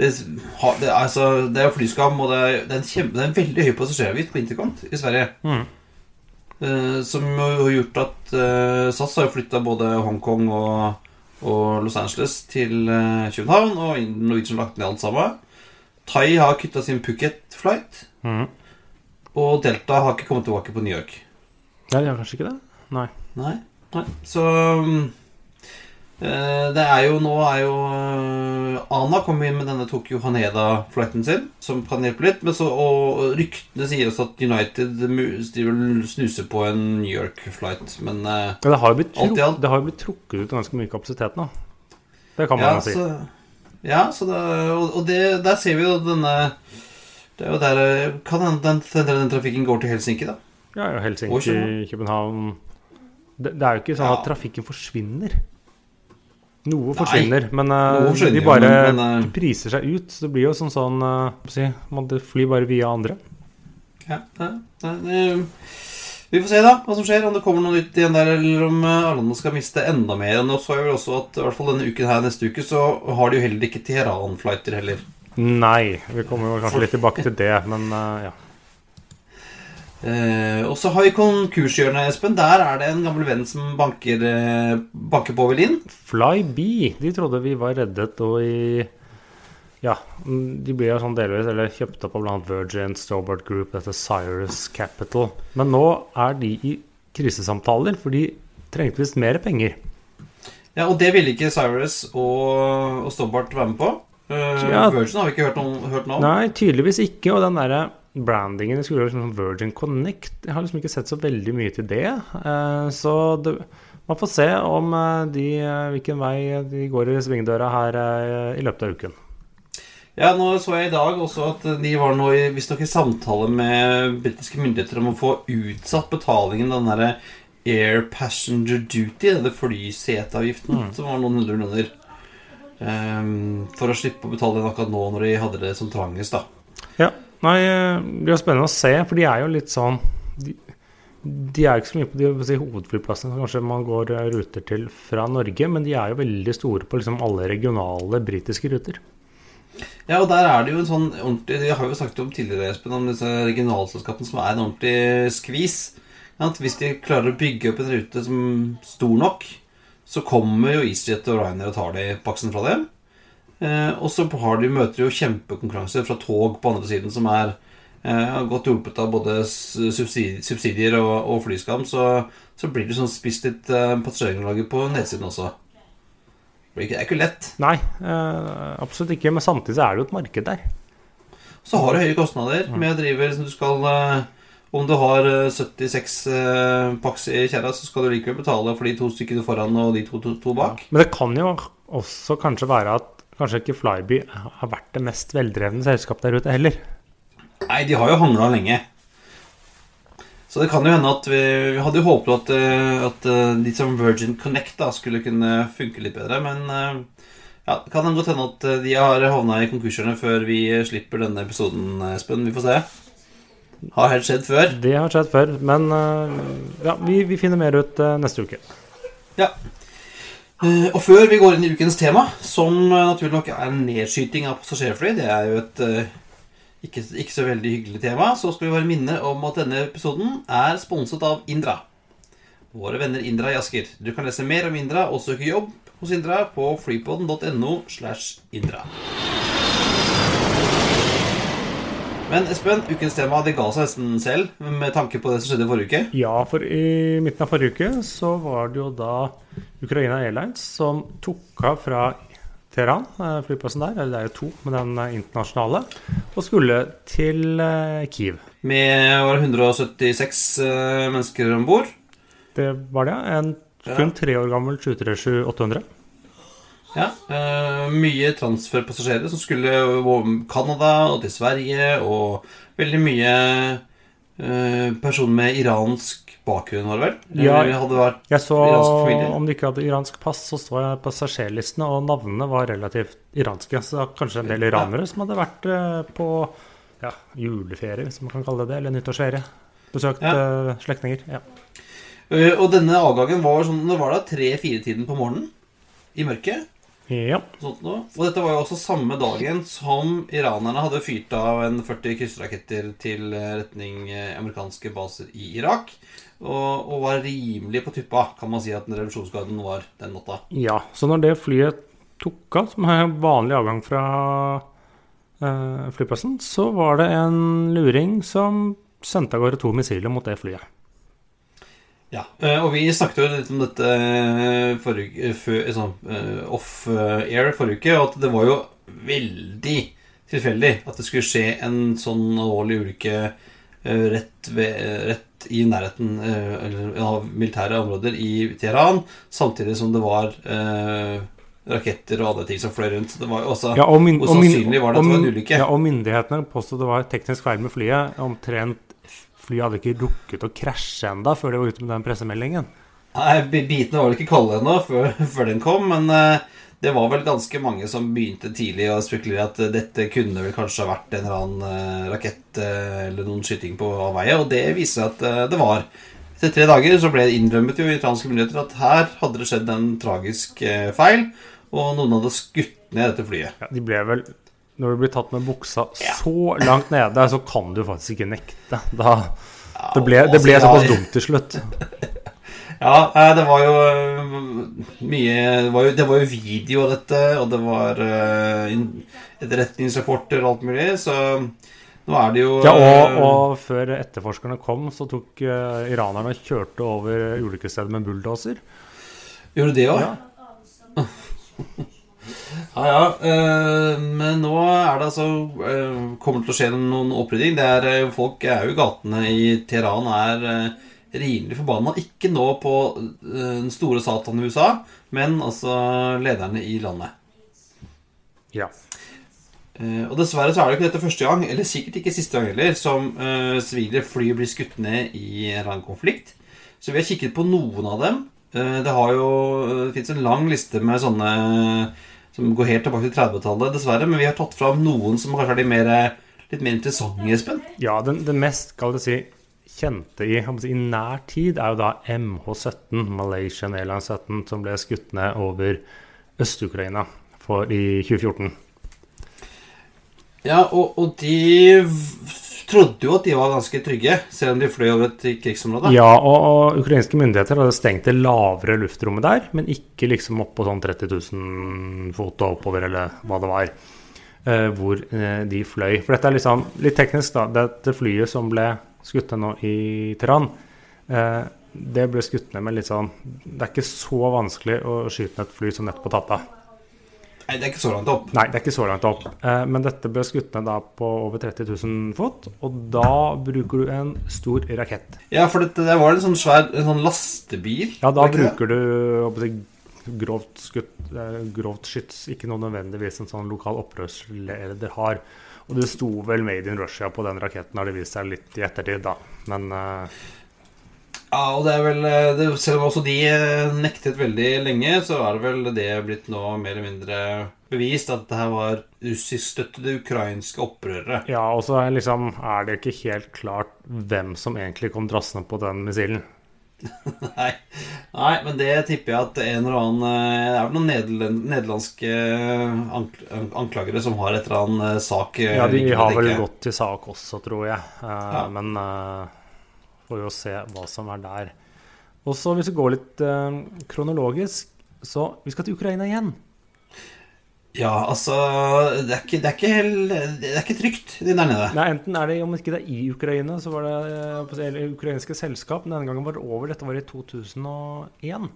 S1: det, altså, det er flyskam, og det er, det er, en, kjempe, det er en veldig høy passasjeravgift på interkant i Sverige.
S2: Mm.
S1: Uh, som har gjort at uh, SAS har flytta både Hongkong og, og Los Angeles til uh, København, og Norwegian har lagt ned alt sammen. Thai har kutta sin Phuket-flight,
S2: Mm.
S1: og Delta har ikke kommet tilbake på New York.
S2: Nei, de har kanskje ikke det? Nei.
S1: Nei, nei. Så um, det er jo nå er jo eh, Ana kom inn med denne Tokyo Haneda-flighten sin, som kan hjelpe litt. Men så, og ryktene sier også at United og snuser på en New York-flight. Men
S2: ja, det har jo
S1: Alt
S2: blitt trukket ut ganske mye kapasitet nå. Det kan man
S1: ja,
S2: si.
S1: så, ja, så det, og, og det, der ser vi jo denne Det er jo der eh, Kan hende den, den, den trafikken går til Helsinki, da.
S2: Ja, Helsinki.
S1: København
S2: det, det er jo ikke sånn
S1: Ja.
S2: at trafikken forsvinner. Noe forsvinner, men eh,
S1: noe forsvinner
S2: de bare
S1: men- men, eh,
S2: priser seg ut. Så det blir jo sånn sånn eh, si, Man flyr bare via andre.
S1: Ja, det, det, det, vi får se da hva som skjer, om det kommer noe nytt igjen der, eller om eh, Arlanda skal miste enda mer. Nå så jeg vel også at i hvert fall denne uken her neste uke så har de jo heller ikke Teheran-flighter heller.
S2: Nei, vi kommer jo kanskje litt tilbake til det, men eh, ja.
S1: Eh, og så har vi konkurshjørnet, Espen. Der er det en gammel venn som banker, eh, banker på vel inn.
S2: Flybe, de trodde vi var reddet, og i Ja, de ble jo sånn delvis eller kjøpt opp av blant Virgin, Stobart Group, dette Cyrus Capital. Men nå er de i krisesamtaler, for de trengte visst mer penger.
S1: Ja, Og det ville ikke Cyrus og, og Stobart være med på. Eh,
S2: Ja.
S1: Virgin har vi ikke hørt noe om.
S2: Nei, tydeligvis ikke. Og den derre brandingen det skulle være sånn Virgin Connect Jeg har liksom ikke sett så veldig mye til det. Eh, så det, man får se om eh, de, eh, hvilken vei de går i svingdøra her i løpet av uken.
S1: Ja, nå så jeg i dag også at de var nå i- visstnok i samtale med britiske myndigheter om å få utsatt betalingen den derre Air Passenger Duty, denne flyseteavgiften, som var noen hundre millioner. Um, for å slippe å betale den akkurat nå når de hadde det som trangest, da.
S2: Ja, nei, eh, det blir spennende å se, for de er jo litt sånn De, er ikke så mye på de si, hovedflyplassene som kanskje man går eh, ruter til fra Norge, men de er jo veldig store på liksom alle regionale britiske ruter.
S1: Ja, og der er det jo en sånn ordentlig Jeg har jo snakket om tidligere, Espen, om disse regionalselskapene som er en ordentlig skvis. At hvis de klarer å bygge opp en rute som stor nok, så kommer jo EasyJet og Ryanair og tar de baksen fra dem. Eh, og så har de, møter de jo kjempekonkurranse fra tog på andre siden, som er eh, godt hjulpet av både subsidier, og, og flyskam. Så, så blir det sånn spist litt eh, passasjergrunnlaget på nedsiden også. Det blir ikke- det er ikke lett.
S2: Nei, eh, absolutt ikke, men samtidig så er det jo et marked der.
S1: Så har du høye kostnader med å drive liksom, Du skal Om du har eh, 76 eh, paks i kjerra, så skal du likevel betale for de to stykkene foran og de to, to, to bak.
S2: Men det kan jo også kanskje være at kanskje ikke Flyby har vært det mest veldrevne selskapet der ute heller.
S1: Nei, de har jo hangla lenge. Så det kan jo hende at vi, vi hadde jo håpet at, eh, at eh, de som Virgin Connect da skulle kunne funke litt bedre, men eh, ja, det kan godt hende at de har havna i konkursene før vi slipper denne episoden, Espen. Vi får se. Har helt skjedd før.
S2: Det har skjedd før, men ja, vi, vi finner mer ut neste uke.
S1: Ja. Eh, Og før vi går inn i ukens tema, som eh, naturlig nok er nedskyting av passasjerfly, det er jo et eh, ikke, ikke så veldig hyggelig tema, så skal vi bare minne om at denne episoden er sponset av Indra. Våre venner Indra i Asker. Du kan lese mer om Indra og søke jobb hos Indra på flypodden.no slash Indra. Men Espen, ukens tema det ga seg nesten selv med tanke på det som skjedde i forrige uke.
S2: Ja, for i midten av forrige uke så var det jo da Ukraina Airlines som tok av fra Teheran, eh, flyplassen der, eller det er jo to, men den er internasjonale, og skulle til eh, Kiev.
S1: Med var det 176 eh, mennesker om bord.
S2: Det var det, ja. en kun tre år gammel 737-800.
S1: Ja, uh, mye transferpassasjerer som skulle over Canada og til Sverige, og veldig mye uh, personer med iransk bakgrunn, var det vel?
S2: Ja.
S1: Hadde vært
S2: Jeg så om de ikke hadde iransk pass, så så jeg passasjerlistene, og navnene var relativt iranske. Så kanskje en del iranere som hadde vært eh, på ja, juleferie, hvis man kan kalle det det, eller nyttårsferie. Besøkt
S1: Ja.
S2: eh, slektninger. Ja.
S1: Eh, Og denne avgangen var sånn Det var da tre-fire-tiden på morgenen. I mørket.
S2: Ja.
S1: Og dette var jo også samme dagen som iranerne hadde fyrt av en 40 kryssraketter til eh, retning eh, amerikanske baser i Irak. Og, og var rimelig på tuppa, kan man si at den revolusjonsgarden var den natta.
S2: Ja, så når det flyet tok av, som er vanlig avgang fra eh, flyplassen, så var det en luring som sendte av gårde to missiler mot det flyet.
S1: Ja, eh, og vi snakket jo litt om dette eh, forrige, for, eh, sånn, eh, off-air forrige uke, og at det var jo veldig tilfeldig at det skulle skje en sånn alvorlig ulykke rett, rett i nærheten av militære områder i Teheran, samtidig som det var raketter og andre ting som fløy rundt. Det var jo også
S2: Ja, og min-
S1: Hvor
S2: og min-
S1: sannsynlig var det at det var en ulykke?
S2: Ja, og myndighetene påstod det var teknisk feil med flyet. Omtrent Flyet hadde ikke rukket å krasje enda før de var ute med den pressemeldingen.
S1: Nei, bitene var vel ikke kalde ennå før, før den kom, men uh, det var vel ganske mange som begynte tidlig å spekulere at dette kunne vel kanskje ha vært en eller annen uh, rakett uh, eller noen skyting på avveie, og det viser seg at det var. Etter tre dager så ble det innrømmet jo i iranske myndigheter at her hadde det skjedd en tragisk feil, og noen hadde skutt ned dette flyet.
S2: Ja, de ble vel Når du blir tatt med buksa så langt nede, så kan du faktisk ikke nekte. Da, det ble, det ble
S1: altså,
S2: såpass dumt til slutt. [laughs]
S1: Ja, eh, det var jo eh, mye Det var jo, det var jo video av dette, og det var eh, etterretningsrapporter og alt mulig, så nå er det jo
S2: Ja, og, og før etterforskerne kom, så tok iranerne og kjørte over ulykkesstedet med bulldoser.
S1: Gjorde det òg?
S2: Ja.
S1: Ja, ja. eh, men nå er det altså eh, Kommer det til å skje noen opprydding. Det er, eh, folk er jo i gatene i Teheran er rimelig forbanna. Ikke nå på den store satan i USA, men altså lederne i landet.
S2: Ja.
S1: Og dessverre så er det ikke dette første gang, eller sikkert ikke siste gang heller, som sivile fly blir skutt ned i en eller annen konflikt. Så vi har kikket på noen av dem. Det har jo Det fins en lang liste med sånne som går helt tilbake til 30-tallet, dessverre. Men vi har tatt fram noen som kanskje er de mer, litt mer interessante, Espen.
S2: Ja, den, den mest skal det si, kjente i, si, i nær tid er jo da MH17, Malaysian Airlines 17, som ble skutt ned over Øst-Ukraina i 2014.
S1: Ja, og, og de trodde jo at de var ganske trygge, selv om de fløy over et krigsområde.
S2: Ja, og, og ukrainske myndigheter hadde stengt det lavere luftrommet der, men ikke liksom opp på sånn 30 000 fot og oppover, eller hva det var, eh, hvor eh, de fløy. For dette er liksom litt teknisk, da. Dette flyet som ble skutt ned nå i Teheran, eh, det ble skutt ned med litt sånn Det er ikke så vanskelig å skyte ned et fly som nettopp har tatt av.
S1: Nei, det er ikke så langt opp.
S2: Nei, det er ikke så langt opp. Eh, men dette ble skutt ned da på over 30 000 fot, og da bruker du en stor rakett.
S1: Ja, for det, det var en sånn svær en sånn lastebil.
S2: Ja, da
S1: bruker det
S2: du grovt, skutt, eh, grovt skyts, ikke noe nødvendigvis en sånn lokal opprørsleder har. Og det sto vel 'Made in Russia' på den raketten, har det vist seg litt i ettertid, da. Men eh,
S1: Ja, og det er vel eh, det, Selv om også de eh, nektet veldig lenge, så er det vel det blitt nå mer eller mindre bevist at det her var russiskstøttede ukrainske opprørere.
S2: ja, og så er liksom, er det ikke helt klart hvem som egentlig kom drassende på den missilen. [laughs]
S1: Nei. Nei, men det tipper jeg at en eller annen eh, Det er vel noen nederlandske anklagere som har et eller annet sak
S2: Ja, de har vel gått til sak også, tror jeg.
S1: Ja.
S2: Men eh, å se hva som er der. Og så hvis vi går litt eh, kronologisk, så vi skal til Ukraina igjen.
S1: Ja, altså Det er ikke, det er ikke, helt, det er ikke trygt der nede.
S2: Nei, enten er det, om ikke det er i Ukraina, så var det eh, eller ukrainske selskap. Men denne gangen var det over. Dette var i 2001.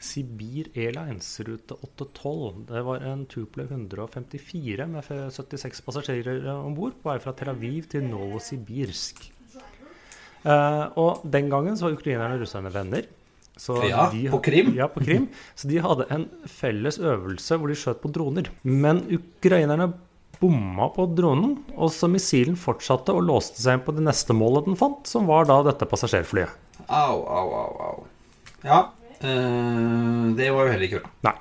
S2: Sibir Airlines rute 812. Det var en Tuple 154 med 76 passasjerer om bord på vei fra Tel Aviv til Novosibirsk. Eh, og den gangen så var ukrainerne og russerne venner. Så
S1: Ja, på Krim.
S2: Ja, på Krim. Så de hadde en felles øvelse hvor de skjøt på droner. Men ukrainerne bomma på dronen, og så missilen fortsatte og låste seg inn på det neste målet den fant, som var da dette passasjerflyet.
S1: Au, au, au, au. Ja, eh, det var jo heller ikke bra.
S2: Nei.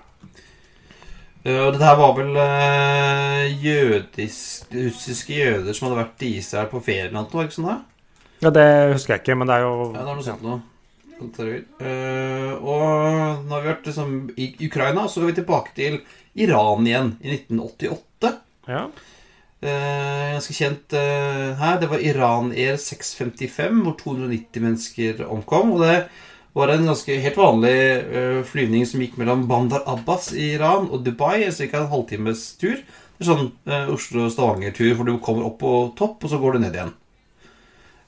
S1: Eh, Og dette her var vel eh, jødisk, russiske jøder som hadde vært i Israel på ferie eller noe, var
S2: Ja, Det husker jeg ikke, men det er jo
S1: Ja, det er noe sånt noe. Eh, og nå har vi vært liksom, i Ukraina, så går vi tilbake til Iran igjen, i 1988.
S2: Ja.
S1: Uh, ganske kjent uh, her. Det var Iran Air 655, hvor 290 mennesker omkom. Og det var en ganske helt vanlig uh, flyvning som gikk mellom Bandar Abbas i Iran og Dubai. Ca. en halvtimes tur. Det er sånn Oslo-Stavanger-tur hvor du kommer opp på topp, og så går du ned igjen.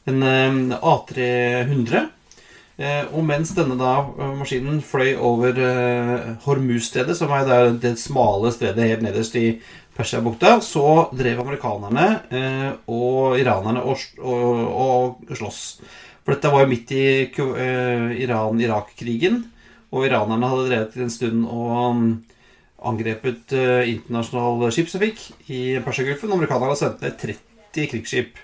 S1: En eh, A300. Eh, og mens denne da eh, maskinen fløy over Hormuz-stedet, som er der det smale stedet helt nederst i Persiabukta, så drev amerikanerne og iranerne og, og, og sloss. For dette var jo midt i Iran-Irak-krigen, og iranerne hadde drevet en stund og mm, angrepet internasjonal skipstrafikk i Persiagulfen. Amerikanerne hadde sendt ned 30 krigsskip.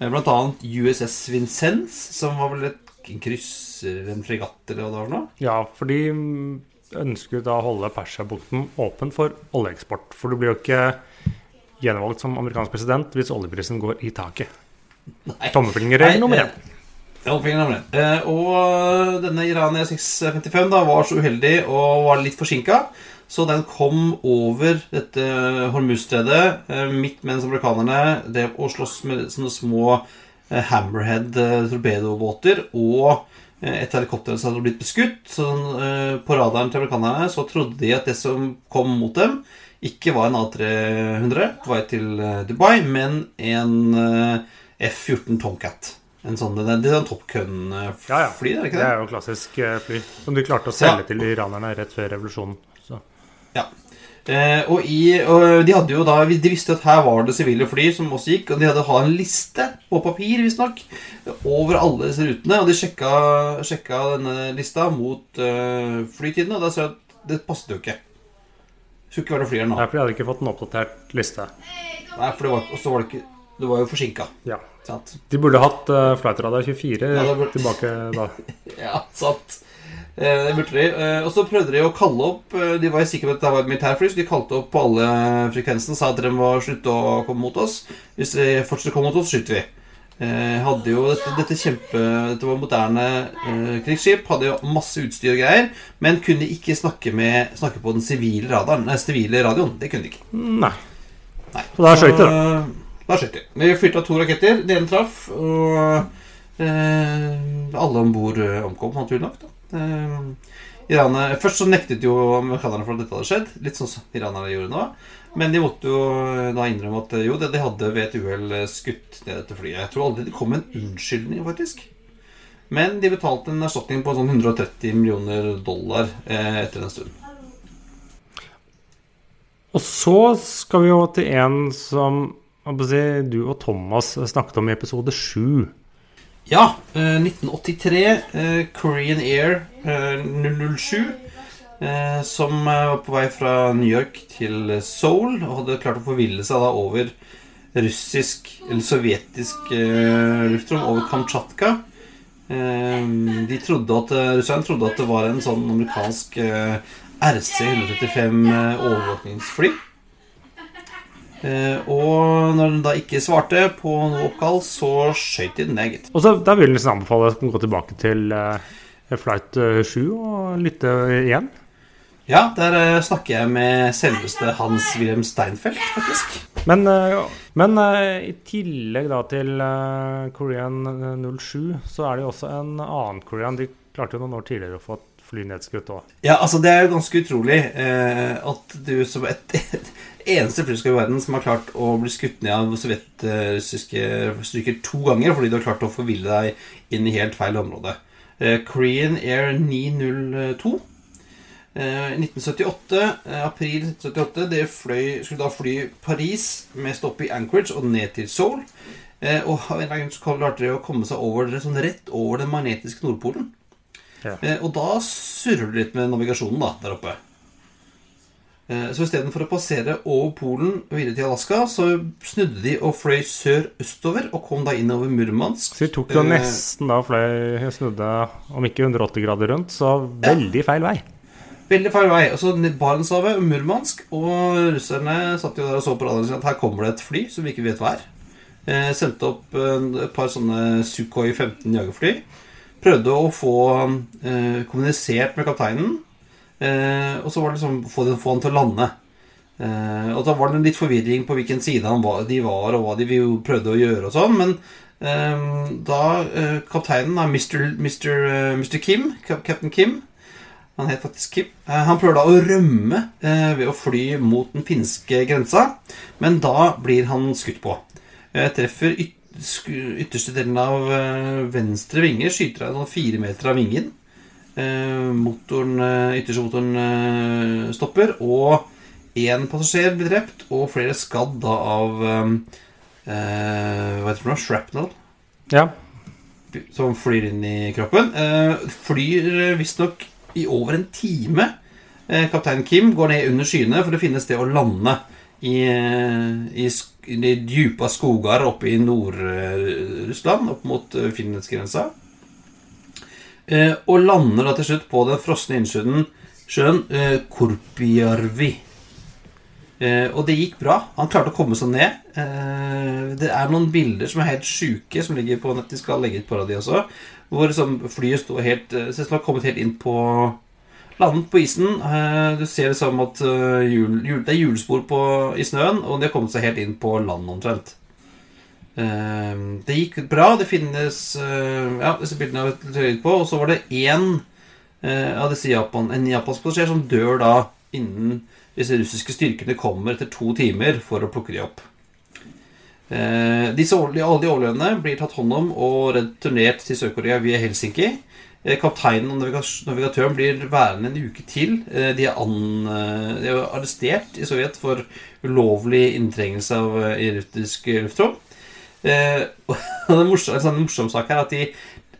S1: Eh, Blant annet USS Vincennes, som var vel et kryss eller en fregatt eller hva det var for noe.
S2: ja, for de ønsker da å holde Persiabukten åpen for oljeeksport. For du blir jo ikke gjenvalgt som amerikansk president hvis oljeprisen går i taket. Tommelfingerregel nummer én.
S1: Eh, og denne Irania 655 da, var så uheldig og var litt forsinka. Så den kom over dette Hormuz-stedet eh, midt mens amerikanerne drev og sloss med sånne små eh, og eh, et helikopter som hadde blitt beskutt. Så på radaren til amerikanerne så trodde de at det som kom mot dem, ikke var en A300 på vei til Dubai, men en eh, F-14 Tomcat. En sånn, det er en Top Gun-fly,
S2: Ja, ja.
S1: er det ikke
S2: Det
S1: det?
S2: er jo klassisk fly som de klarte å selge
S1: Ja.
S2: til iranerne rett før revolusjonen.
S1: Ja. Eh, og, i, og de hadde jo da De visste at her var det sivile fly som også gikk, og de hadde ha en liste på papir visstnok over alle disse rutene. Og de sjekka, sjekka denne lista mot uh, flytidene, og da sa jeg at det passet jo ikke. Skulle ikke være noe fly her nå.
S2: Nei, for de hadde ikke fått en oppdatert liste.
S1: Nei, for det var, også var det ikke Du var jo forsinka.
S2: Ja.
S1: Sant?
S2: De burde hatt uh, Flightradar 24
S1: Ja, burde-
S2: tilbake da. [laughs]
S1: Ja, sant. Eh, Det burde de. Eh, Og så prøvde de å kalle opp eh, De var sikre på at det var et militærfly, så de kalte opp på alle frekvensene sa at de må slutte å komme mot oss. Hvis de fortsetter å komme mot oss, skyter vi. Hadde jo dette, dette kjempe Dette var moderne eh, krigsskip, hadde jo masse utstyr og greier, men kunne ikke snakke, med, snakke på den sivile radaren Nei, sivile radioen. Det kunne de ikke.
S2: Nei.
S1: Nei.
S2: Så da skøyt de, da.
S1: Da skjøt de. Vi fyrte av to raketter. Den ene traff, og eh, alle om bord omkom, naturlig nok. da. Eh, Iranerne, først så nektet jo amerikanerne for at dette hadde skjedd, litt sånn som iranerne gjorde nå. Men de måtte jo da innrømme at jo, det de hadde ved et uhell skutt ned dette flyet. Jeg tror aldri det kom en unnskyldning, faktisk. Men de betalte en erstatning på sånn 130 millioner dollar eh, etter en stund.
S2: Og så skal vi jo til en som si, du og Thomas snakket om i episode sju.
S1: Ja, eh, 1983. Eh, Korean Air eh, 007. Eh, som eh, var på vei fra New York til Seoul og hadde klart å forville seg da over russisk eller sovjetisk eh, luftrom over Kamtsjatka. Eh, de trodde at, eh, Russerne trodde at det var en sånn amerikansk eh, RC-135 eh, overvåkningsfly. Eh, og når den da ikke svarte på noe oppkall, så skøyt de den ned, gitt.
S2: Og så Da vil jeg nesten anbefale å gå tilbake til eh, Flight eh, 7 og lytte igjen.
S1: Ja, der eh, snakker jeg med selveste Hans-Wilhelm Steinfeld, faktisk.
S2: Men, eh, men eh, i tillegg da til eh, Korean 07, så er det jo også en annen Korean. De klarte jo noen år tidligere å få et fly nedskutt òg.
S1: Ja, altså Det er jo ganske utrolig eh, at du som et [laughs] eneste flyselskap i verden som har klart å bli skutt ned av sovjetrussiske styrker to ganger fordi du har klart å forville deg inn i helt feil område. Eh, Korean Air 902. Eh, 1978, eh, april 1978, det fløy, skulle da fly Paris med stopp i Anchorage og ned til Seoul. Eh, og av en grunn så klarte de å komme seg over, sånn rett over den magnetiske Nordpolen.
S2: Ja.
S1: Eh, og da surrer du litt med navigasjonen da, der oppe. Eh, så istedenfor å passere over Polen og videre til Alaska, så snudde de og fløy sør-østover og kom da innover Murmansk.
S2: Så de tok jo
S1: Eh,
S2: nesten da fløy snudde om ikke 180 grader rundt, så veldig feil vei.
S1: Veldig feil vei. Altså Barentshavet, Murmansk, og russerne satt jo der og så på radaren sin at her kommer det et fly som vi ikke vet hva er. Eh, sendte opp eh, et par sånne Sukhoi 15 jagerfly. Prøvde å få eh, kommunisert med kapteinen. Eh, og så var det liksom få, den- få han til å lande. Eh, og da var det litt forvirring på hvilken side var, de var, og hva de prøvde å gjøre og sånn. Men eh, da eh, kapteinen, da, Mr. Mr. Mr. Kim, Cap- Captain Kim han het faktisk Kim. Eh, Han prøver da å rømme eh, ved å fly mot den finske grensa, men da blir han skutt på. Treffer yt ytterste delen av venstre vinge, skyter av sånn fire meter av vingen. Eh, Motoren, eh, ytterste motoren eh, stopper, og én passasjer blir drept, og flere skadd da av eh, eh, Hva heter det for noe? Shrapnel
S2: Ja.
S1: som flyr inn i kroppen. Eh, flyr visstnok i over en time. Eh, kaptein Kim går ned under skyene for å finne sted å lande i, i, i dype skoger oppe i Nord-Russland, opp mot finlandsgrensa. Eh, og lander da til slutt på den frosne innsjøen sjøen eh, Korpijärvi. Eh, og det gikk bra. Han klarte å komme seg ned. Det er noen bilder som er helt sjuke, som ligger på nett. De skal legge ut de også. Hvor liksom, flyet sto helt Ser ut som det har kommet helt inn på Landet på isen. Du ser liksom at hjul, hjul, det er hjulspor i snøen, og de har kommet seg helt inn på land omtrent. Eh, det gikk bra. Det finnes eh, Ja, disse bildene har vi litt på. Og så var det én eh, av disse Japan, en japansk passasjer som dør da innen disse russiske styrkene kommer etter to timer for å plukke de opp. Eh, disse, alle de overlevende blir tatt hånd om og returnert til Sør-Korea via Helsinki. Eh, kapteinen og navigatøren blir værende en uke til. De, er an, de er arrestert i Sovjet for ulovlig inntrengelse av erotisk luftrom. Eh, [laughs] og det morsomme, en sånn morsom sak er at de,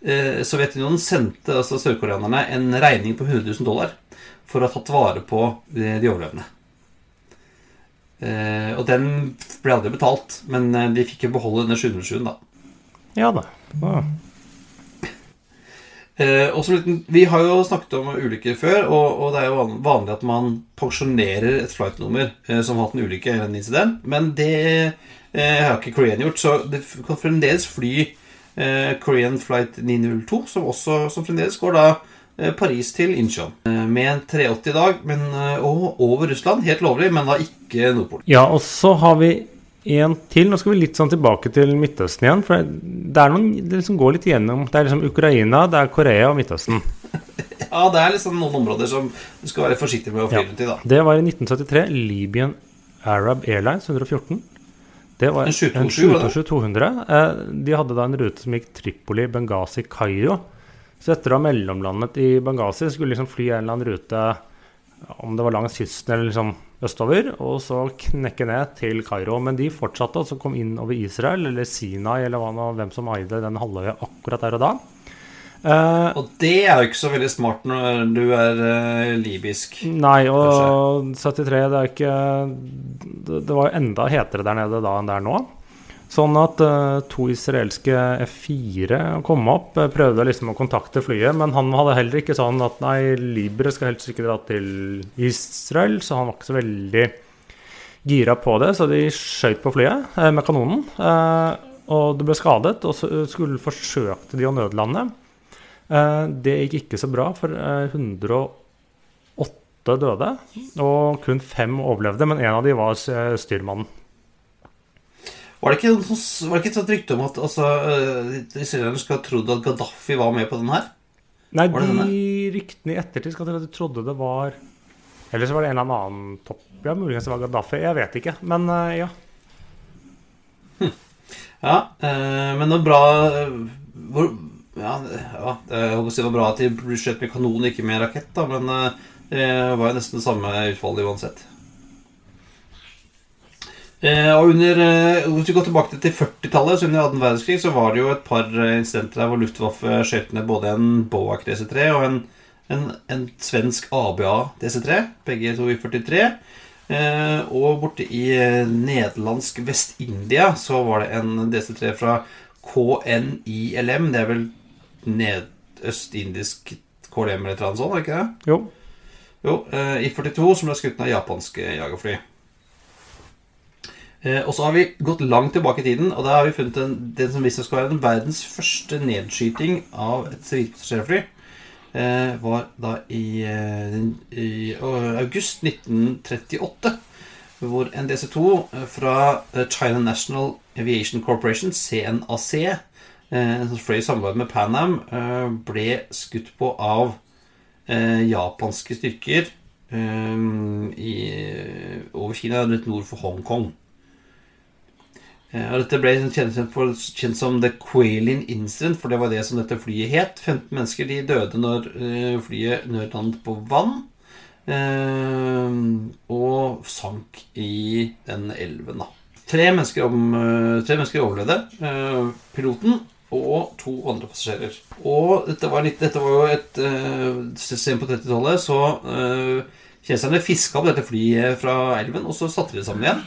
S1: eh, Sovjetunionen sendte altså sørkoreanerne en regning på 100 000 dollar for å ha tatt vare på de, de overlevende. Eh, og den ble aldri betalt, men eh, de fikk jo beholde denne 707-en, da.
S2: Ja da. Ja.
S1: Eh, også, vi har jo snakket om ulykker før, og, og det er jo vanlig at man pensjonerer et flightnummer eh, som har hatt en ulykke eller en incident, men det eh, har ikke Korean gjort, så det kan fremdeles fly eh, Korean Flight 902, som også som fremdeles går da eh, Paris til Incheon. Eh, med en 380 i dag, men, eh, og over Russland, helt lovlig, men da ikke Nordpolen.
S2: Ja, og så har vi en til. Nå skal vi litt sånn tilbake til Midtøsten igjen. For det er noen det liksom går litt igjennom. Det er liksom Ukraina, det er Korea og Midtøsten. [laughs]
S1: Ja, det er liksom noen områder som du skal være forsiktig med å fly rundt i, da.
S2: Det var i 1973 Libyan Arab Airlines 114. Det var
S1: En 727,
S2: en
S1: var det?
S2: 727-200. Eh, De hadde da en rute som gikk Tripoli, Benghazi, Kairo. Så etter å ha mellomlandet i Benghazi skulle liksom fly en eller annen rute om det var langs kysten eller liksom østover, og så knekke ned til Kairo. Men de fortsatte altså kom inn over Israel, eller Sinai, eller hva hvem som eide den halvøya akkurat der og da.
S1: Uh, og det er jo ikke så veldig smart når du er uh, libysk.
S2: Nei, og kanskje. 73 Det er ikke Det, det var enda hetere der nede da enn det er nå. Sånn at uh, to israelske F4 kom opp, prøvde liksom å kontakte flyet, men han hadde heller ikke sånn at nei, Libre skal helst ikke dra til Israel, så han var ikke så veldig gira på det, så de skjøt på flyet eh, med kanonen. Eh, og det ble skadet, og så skulle forsøkte de å nødlande. Eh, det gikk ikke så bra, for 108 døde, og kun fem overlevde, men en av de var styrmannen.
S1: Var det ikke, var det ikke et rykte om at altså, israelerne skal ha trodd at Gaddafi var med på den her?
S2: Nei, de ryktene i ettertid skal at de trodde det var Eller så var det en eller annen topp Ja, muligens det var Gaddafi. Jeg vet ikke. Men uh, ja.
S1: Hm. Ja, uh, men det var bra hvor, Ja, ja jeg håper det var bra at de ble skjøt med kanon, ikke med rakett, da, men det var jo nesten det samme utfallet uansett. Eh, og under, eh, Hvis vi går tilbake til 40-tallet, så under annen verdenskrig, så var det jo et par eh, incidenter der hvor Luftwaffe skjøt ned både en Boak DC-3 og en, en, en, svensk ABA DC-3, begge to i 43. Eh, og borte i nederlandsk Vest-India så var det en DC-3 fra KNILM. Det er vel nedøstindisk KLM eller noe sånt, er det ikke det?
S2: Jo.
S1: jo eh, I 42, som ble skutt av japanske jagerfly. Eh, og så har vi gått langt tilbake i tiden, og da har vi funnet en, det som visstnok skal være den verdens første nedskyting av et sivilpassasjerfly. Eh, var da i, eh, i, august 1938. Hvor en DC-2 fra China National Aviation Corporation, CNAC, som fløy i samarbeid med Pan Am, ble skutt på av japanske styrker i, over Kina, litt nord for Hongkong. Eh, og Dette ble for, kjent, som The Quailin Incident, for det var det som dette flyet het. 15 mennesker de døde når uh, flyet nødlandet på vann. Uh, og sank i den elven, da. Tre mennesker, om, tre mennesker overlevde. piloten og to andre passasjerer. Og dette var, litt, dette var jo et Sent på 30-tallet så kineserne fiska opp dette flyet fra elven, og så satte de det sammen igjen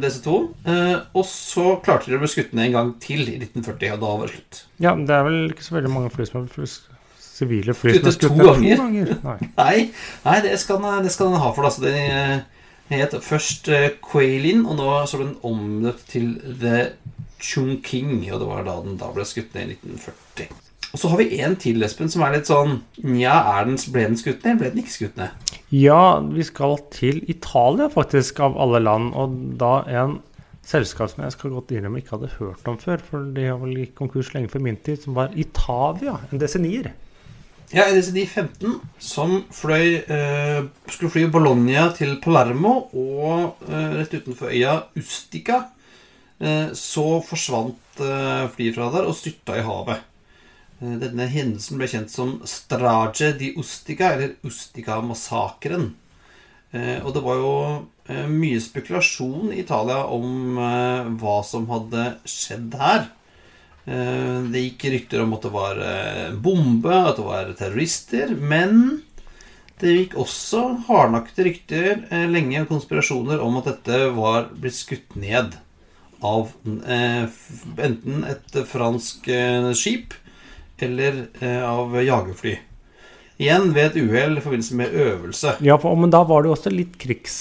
S1: disse to. Eh, og så klarte de å bli skutt ned en gang til i 1940, og da var det slutt.
S2: Ja, men det er vel ikke så veldig mange fly som har blitt sivile fly som er skutt ned to ganger.
S1: Nei. [laughs] nei, nei, det skal den ha for. Altså, den eh, het først Quailin, og nå så ble den omdøpt til The Chungking. Og det var da den da ble skutt ned i 1940. Og så har vi en til, Espen, som er litt sånn Nja, ble den skutt ned? Ble den ikke skutt ned?
S2: Ja, vi skal til Italia, faktisk, av alle land. Og da en selskap som jeg skal godt innrømme ikke hadde hørt om før, for de har vel gikk konkurs lenge før min tid, som var Itavia, en Desenier.
S1: Ja, en Desenier 15 som fløy eh, skulle fly Bologna til Palermo, og eh, rett utenfor øya Ustica eh, så forsvant eh, flyet fra der og styrta i havet. Eh, denne hendelsen ble kjent som Strage di Ustica, eller Ustica-massakren. Eh, og det var jo eh, mye spekulasjon i Italia om hva som hadde skjedd her. Det gikk rykter om at det var bombe, at det var terrorister. Men det gikk også hardnakte rykter lenge, konspirasjoner, om at dette var blitt skutt ned av enten et fransk skip eller eh, av jagerfly. Igjen ved et uhell i forbindelse med øvelse.
S2: Ja, for, men da var det jo også litt krigs...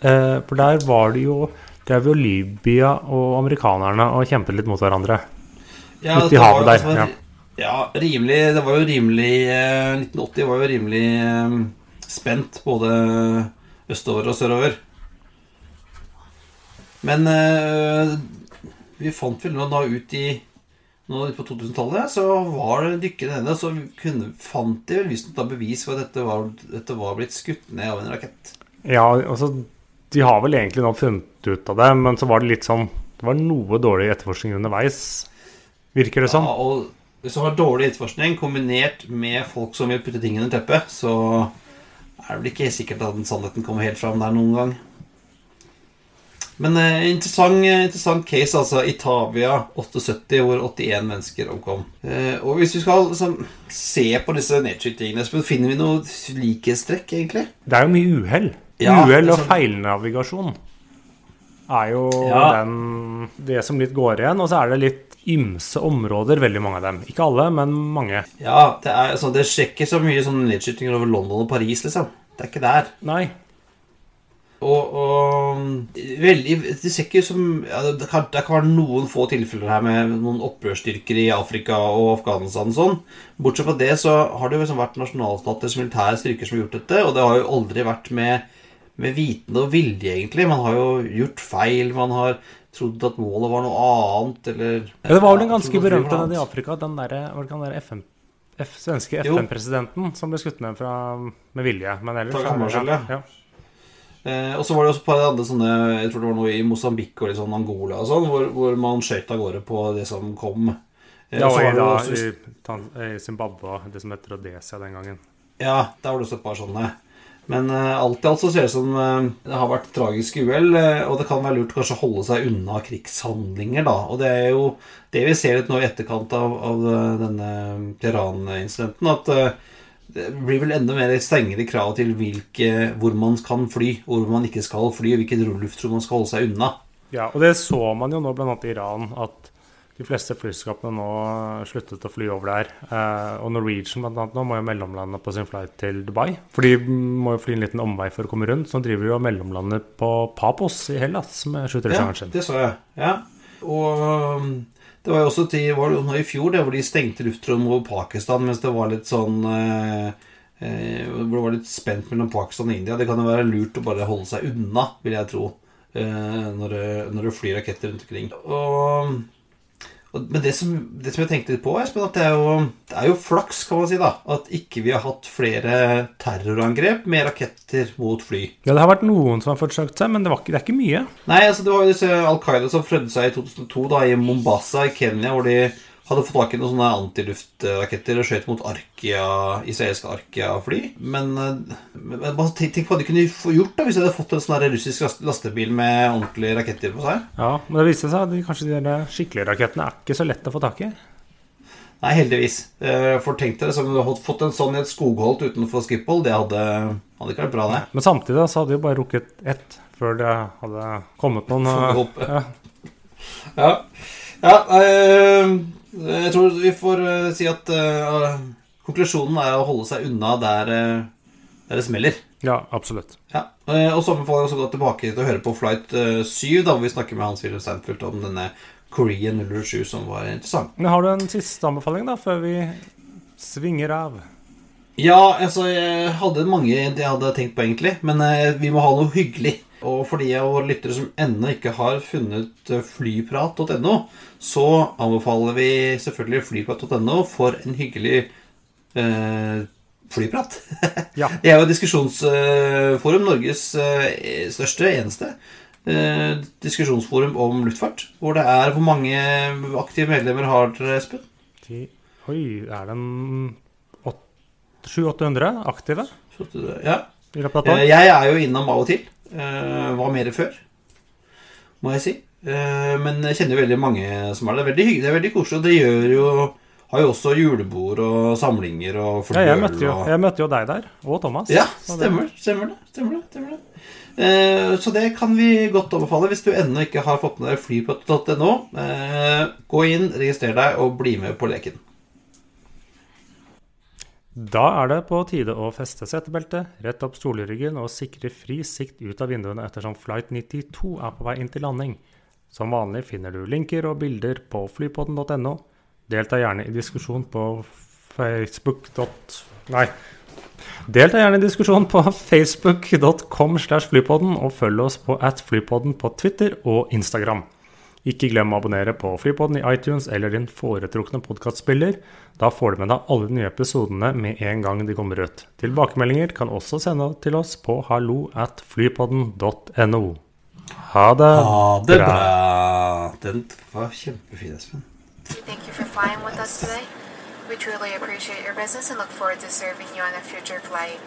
S2: Eh, for der var det jo Drev jo Libya og amerikanerne og kjempet litt mot hverandre.
S1: Ja, Ute i havet der. Altså, ja. ja. rimelig Det var jo rimelig eh, 1980 var jo rimelig eh, spent både østover og sørover. Men eh, vi fant vel nå da ut i nå på 2000-tallet så var det dykkende nede, så kunne, fant de vel visstnok bevis for at dette var, dette var, blitt skutt ned av en rakett.
S2: Ja, altså De har vel egentlig nå funnet ut av det, men så var det litt sånn Det var noe dårlig etterforskning underveis, virker det som.
S1: Ja, og hvis du har dårlig etterforskning kombinert med folk som vil putte ting under teppet, så er det vel ikke sikkert at den sannheten kommer helt fram der noen gang. Men eh, interessant, interessant case, altså. Itavia 78, hvor 81 mennesker omkom. Eh, og hvis vi skal liksom, se på disse nedskytingene, så finner vi noe likhetstrekk, egentlig?
S2: Det er jo mye uhell.
S1: Ja,
S2: uhell og
S1: liksom-
S2: feilnavigasjon er jo
S1: Ja.
S2: den, det som litt går igjen. Og så er det litt ymse områder, veldig mange av dem. Ikke alle, men mange.
S1: Ja, det, er, altså, det sjekker så mye sånn nedskytinger over London og Paris, liksom. Det er ikke der.
S2: Nei.
S1: Og, og veldig, Det ser ikke ut som ja, det, kan, det kan være noen få tilfeller her med noen opprørsstyrker i Afrika og Afghanistan og sånn. Bortsett fra det så har det jo liksom vært nasjonalstaters militære styrker som har gjort dette, og det har jo aldri vært med, med vitende og vilje, egentlig. Man har jo gjort feil, man har trodd at målet var noe annet, eller
S2: Ja, det var vel en ganske berømt
S1: noe
S2: i. Afrika, den derre Var det ikke den derre FN F, svenske FN-presidenten som ble skutt ned fra, med vilje? Men ellers
S1: Takk, ja. Eh, og så var det også et par andre sånne Jeg tror det var noe i Mosambik og litt sånn Angola og sånn, hvor, hvor man skøyt av gårde på det som kom. Eh,
S2: Ja,
S1: og
S2: i, da,
S1: også-
S2: i, i Zimbabwe, det som heter Rhodesia den gangen.
S1: Ja, der var det også et par sånne. Men eh, alt i alt så ser det ut som eh, det har vært tragiske uhell, eh, og det kan være lurt kanskje å holde seg unna krigshandlinger, da. Og det er jo det vi ser litt nå i etterkant av, av eh, denne Teheran-incidenten, at eh, det blir vel enda mer strengere krav til hvilke, hvor man kan fly, hvor man ikke skal fly, og hvilket luftrom man skal holde seg unna.
S2: Ja, og det så man jo nå bl.a. i Iran, at de fleste flyskapene nå sluttet å fly over der. Eh, og Norwegian annet nå må jo mellomlande på sin flight til Dubai. For de må jo fly en liten omvei for å komme rundt. Så nå driver jo og mellomlander på Papos i Hellas med
S1: Ja,
S2: 737-eren sin.
S1: det så jeg. Ja. Og um, det var jo også til, var det i fjor det, hvor de stengte luftrommet over Pakistan mens det var litt sånn eh, eh, Hvor det var litt spent mellom Pakistan og India. Det kan jo være lurt å bare holde seg unna, vil jeg tro, eh, når, når det flyr raketter rundt omkring. Og, men det som, det som jeg tenkte litt på, Espen, at det er, jo, det er jo flaks, kan man si, da, at ikke vi har hatt flere terrorangrep med raketter mot fly.
S2: Ja, det har vært noen som har forsøkt seg, men det, var ikke, det er ikke mye.
S1: Nei, altså det var jo disse Al Qaida som prøvde seg i 2002 da, i Mombasa i Kenya, hvor de hadde fått tak i noen sånne antiluftraketter og skjøt mot Arkia, israelske Arkia-fly. Men, eh, men tenk, tenk hva de kunne gjort da hvis de hadde fått en sånn russisk lastebil med ordentlige raketter på seg.
S2: Ja, Men det viste seg at de, kanskje de skikkelige rakettene er ikke så lett å få tak i.
S1: Nei, heldigvis. Eh, For tenk dere som hadde fått en sånn i et skogholt utenfor Skiphol. Det hadde, hadde ikke vært bra, det.
S2: Men samtidig så hadde de jo bare rukket ett før det hadde kommet noen eh, ja.
S1: Ja, ja eh, jeg tror vi får eh, si at uh, konklusjonen er å holde seg unna der, eh, der det smeller.
S2: ja, absolutt.
S1: Ja, Og så anbefaler jeg også å gå tilbake til å høre på Flight eh, 7, da hvor vi snakker med Hans-Wilhelm Steinfeld om denne Korean 07, som var interessant.
S2: Men har du en siste anbefaling, da, før vi svinger av?
S1: Ja, altså, jeg hadde mange jeg hadde tenkt på, egentlig, men vi må ha noe hyggelig. Og for de av våre lyttere som ennå ikke har funnet eh, flyprat.no, så anbefaler vi selvfølgelig flyprat.no for en hyggelig eh, flyprat. [laughs]
S2: Ja.
S1: Det er jo diskusjonsforum, Norges eh, største, eneste eh, diskusjonsforum om luftfart. Hvor det er Hvor mange aktive medlemmer har dere, Espen?
S2: Oi, er det en 700-800 aktive
S1: Ja.
S2: I løpet av et
S1: Eh,
S2: år?
S1: Jeg er jo innom av og til. Eh, Var mer før, må jeg si. Eh, Men jeg kjenner veldig mange som er det. Veldig hyggelig, det er veldig koselig. Og det gjør jo Har jo også julebord og samlinger og
S2: Ja, jeg møtte, jo, jeg møtte jo deg der, og Thomas.
S1: Ja, stemmer, stemmer det. Stemmer det, stemmer det. Eh, Så det kan vi godt overfalle hvis du ennå ikke har fått med deg flypott.no. Eh, Gå inn, registrer deg og bli med på leken.
S2: Da er det på tide å feste setebeltet, rette opp stoleryggen og sikre fri sikt ut av vinduene ettersom Flight 92 er på vei inn til landing. Som vanlig finner du linker og bilder på flypodden.no. Delta gjerne i diskusjon på facebook. Nei. Delta gjerne i diskusjon på facebook.com slash flypodden, og følg oss på at flypodden på Twitter og Instagram. Ikke glem å abonnere på Flypodden i iTunes eller din foretrukne podkastspiller. Da får du med deg alle de nye episodene med en gang de kommer ut. Tilbakemeldinger kan også sende til oss på hallo at flypodden.no. Ha det,
S1: Ha det bra. Den var kjempefin, Espen.
S3: Thank you for flying with us today. We truly appreciate your business and look forward to serving you on a future flight.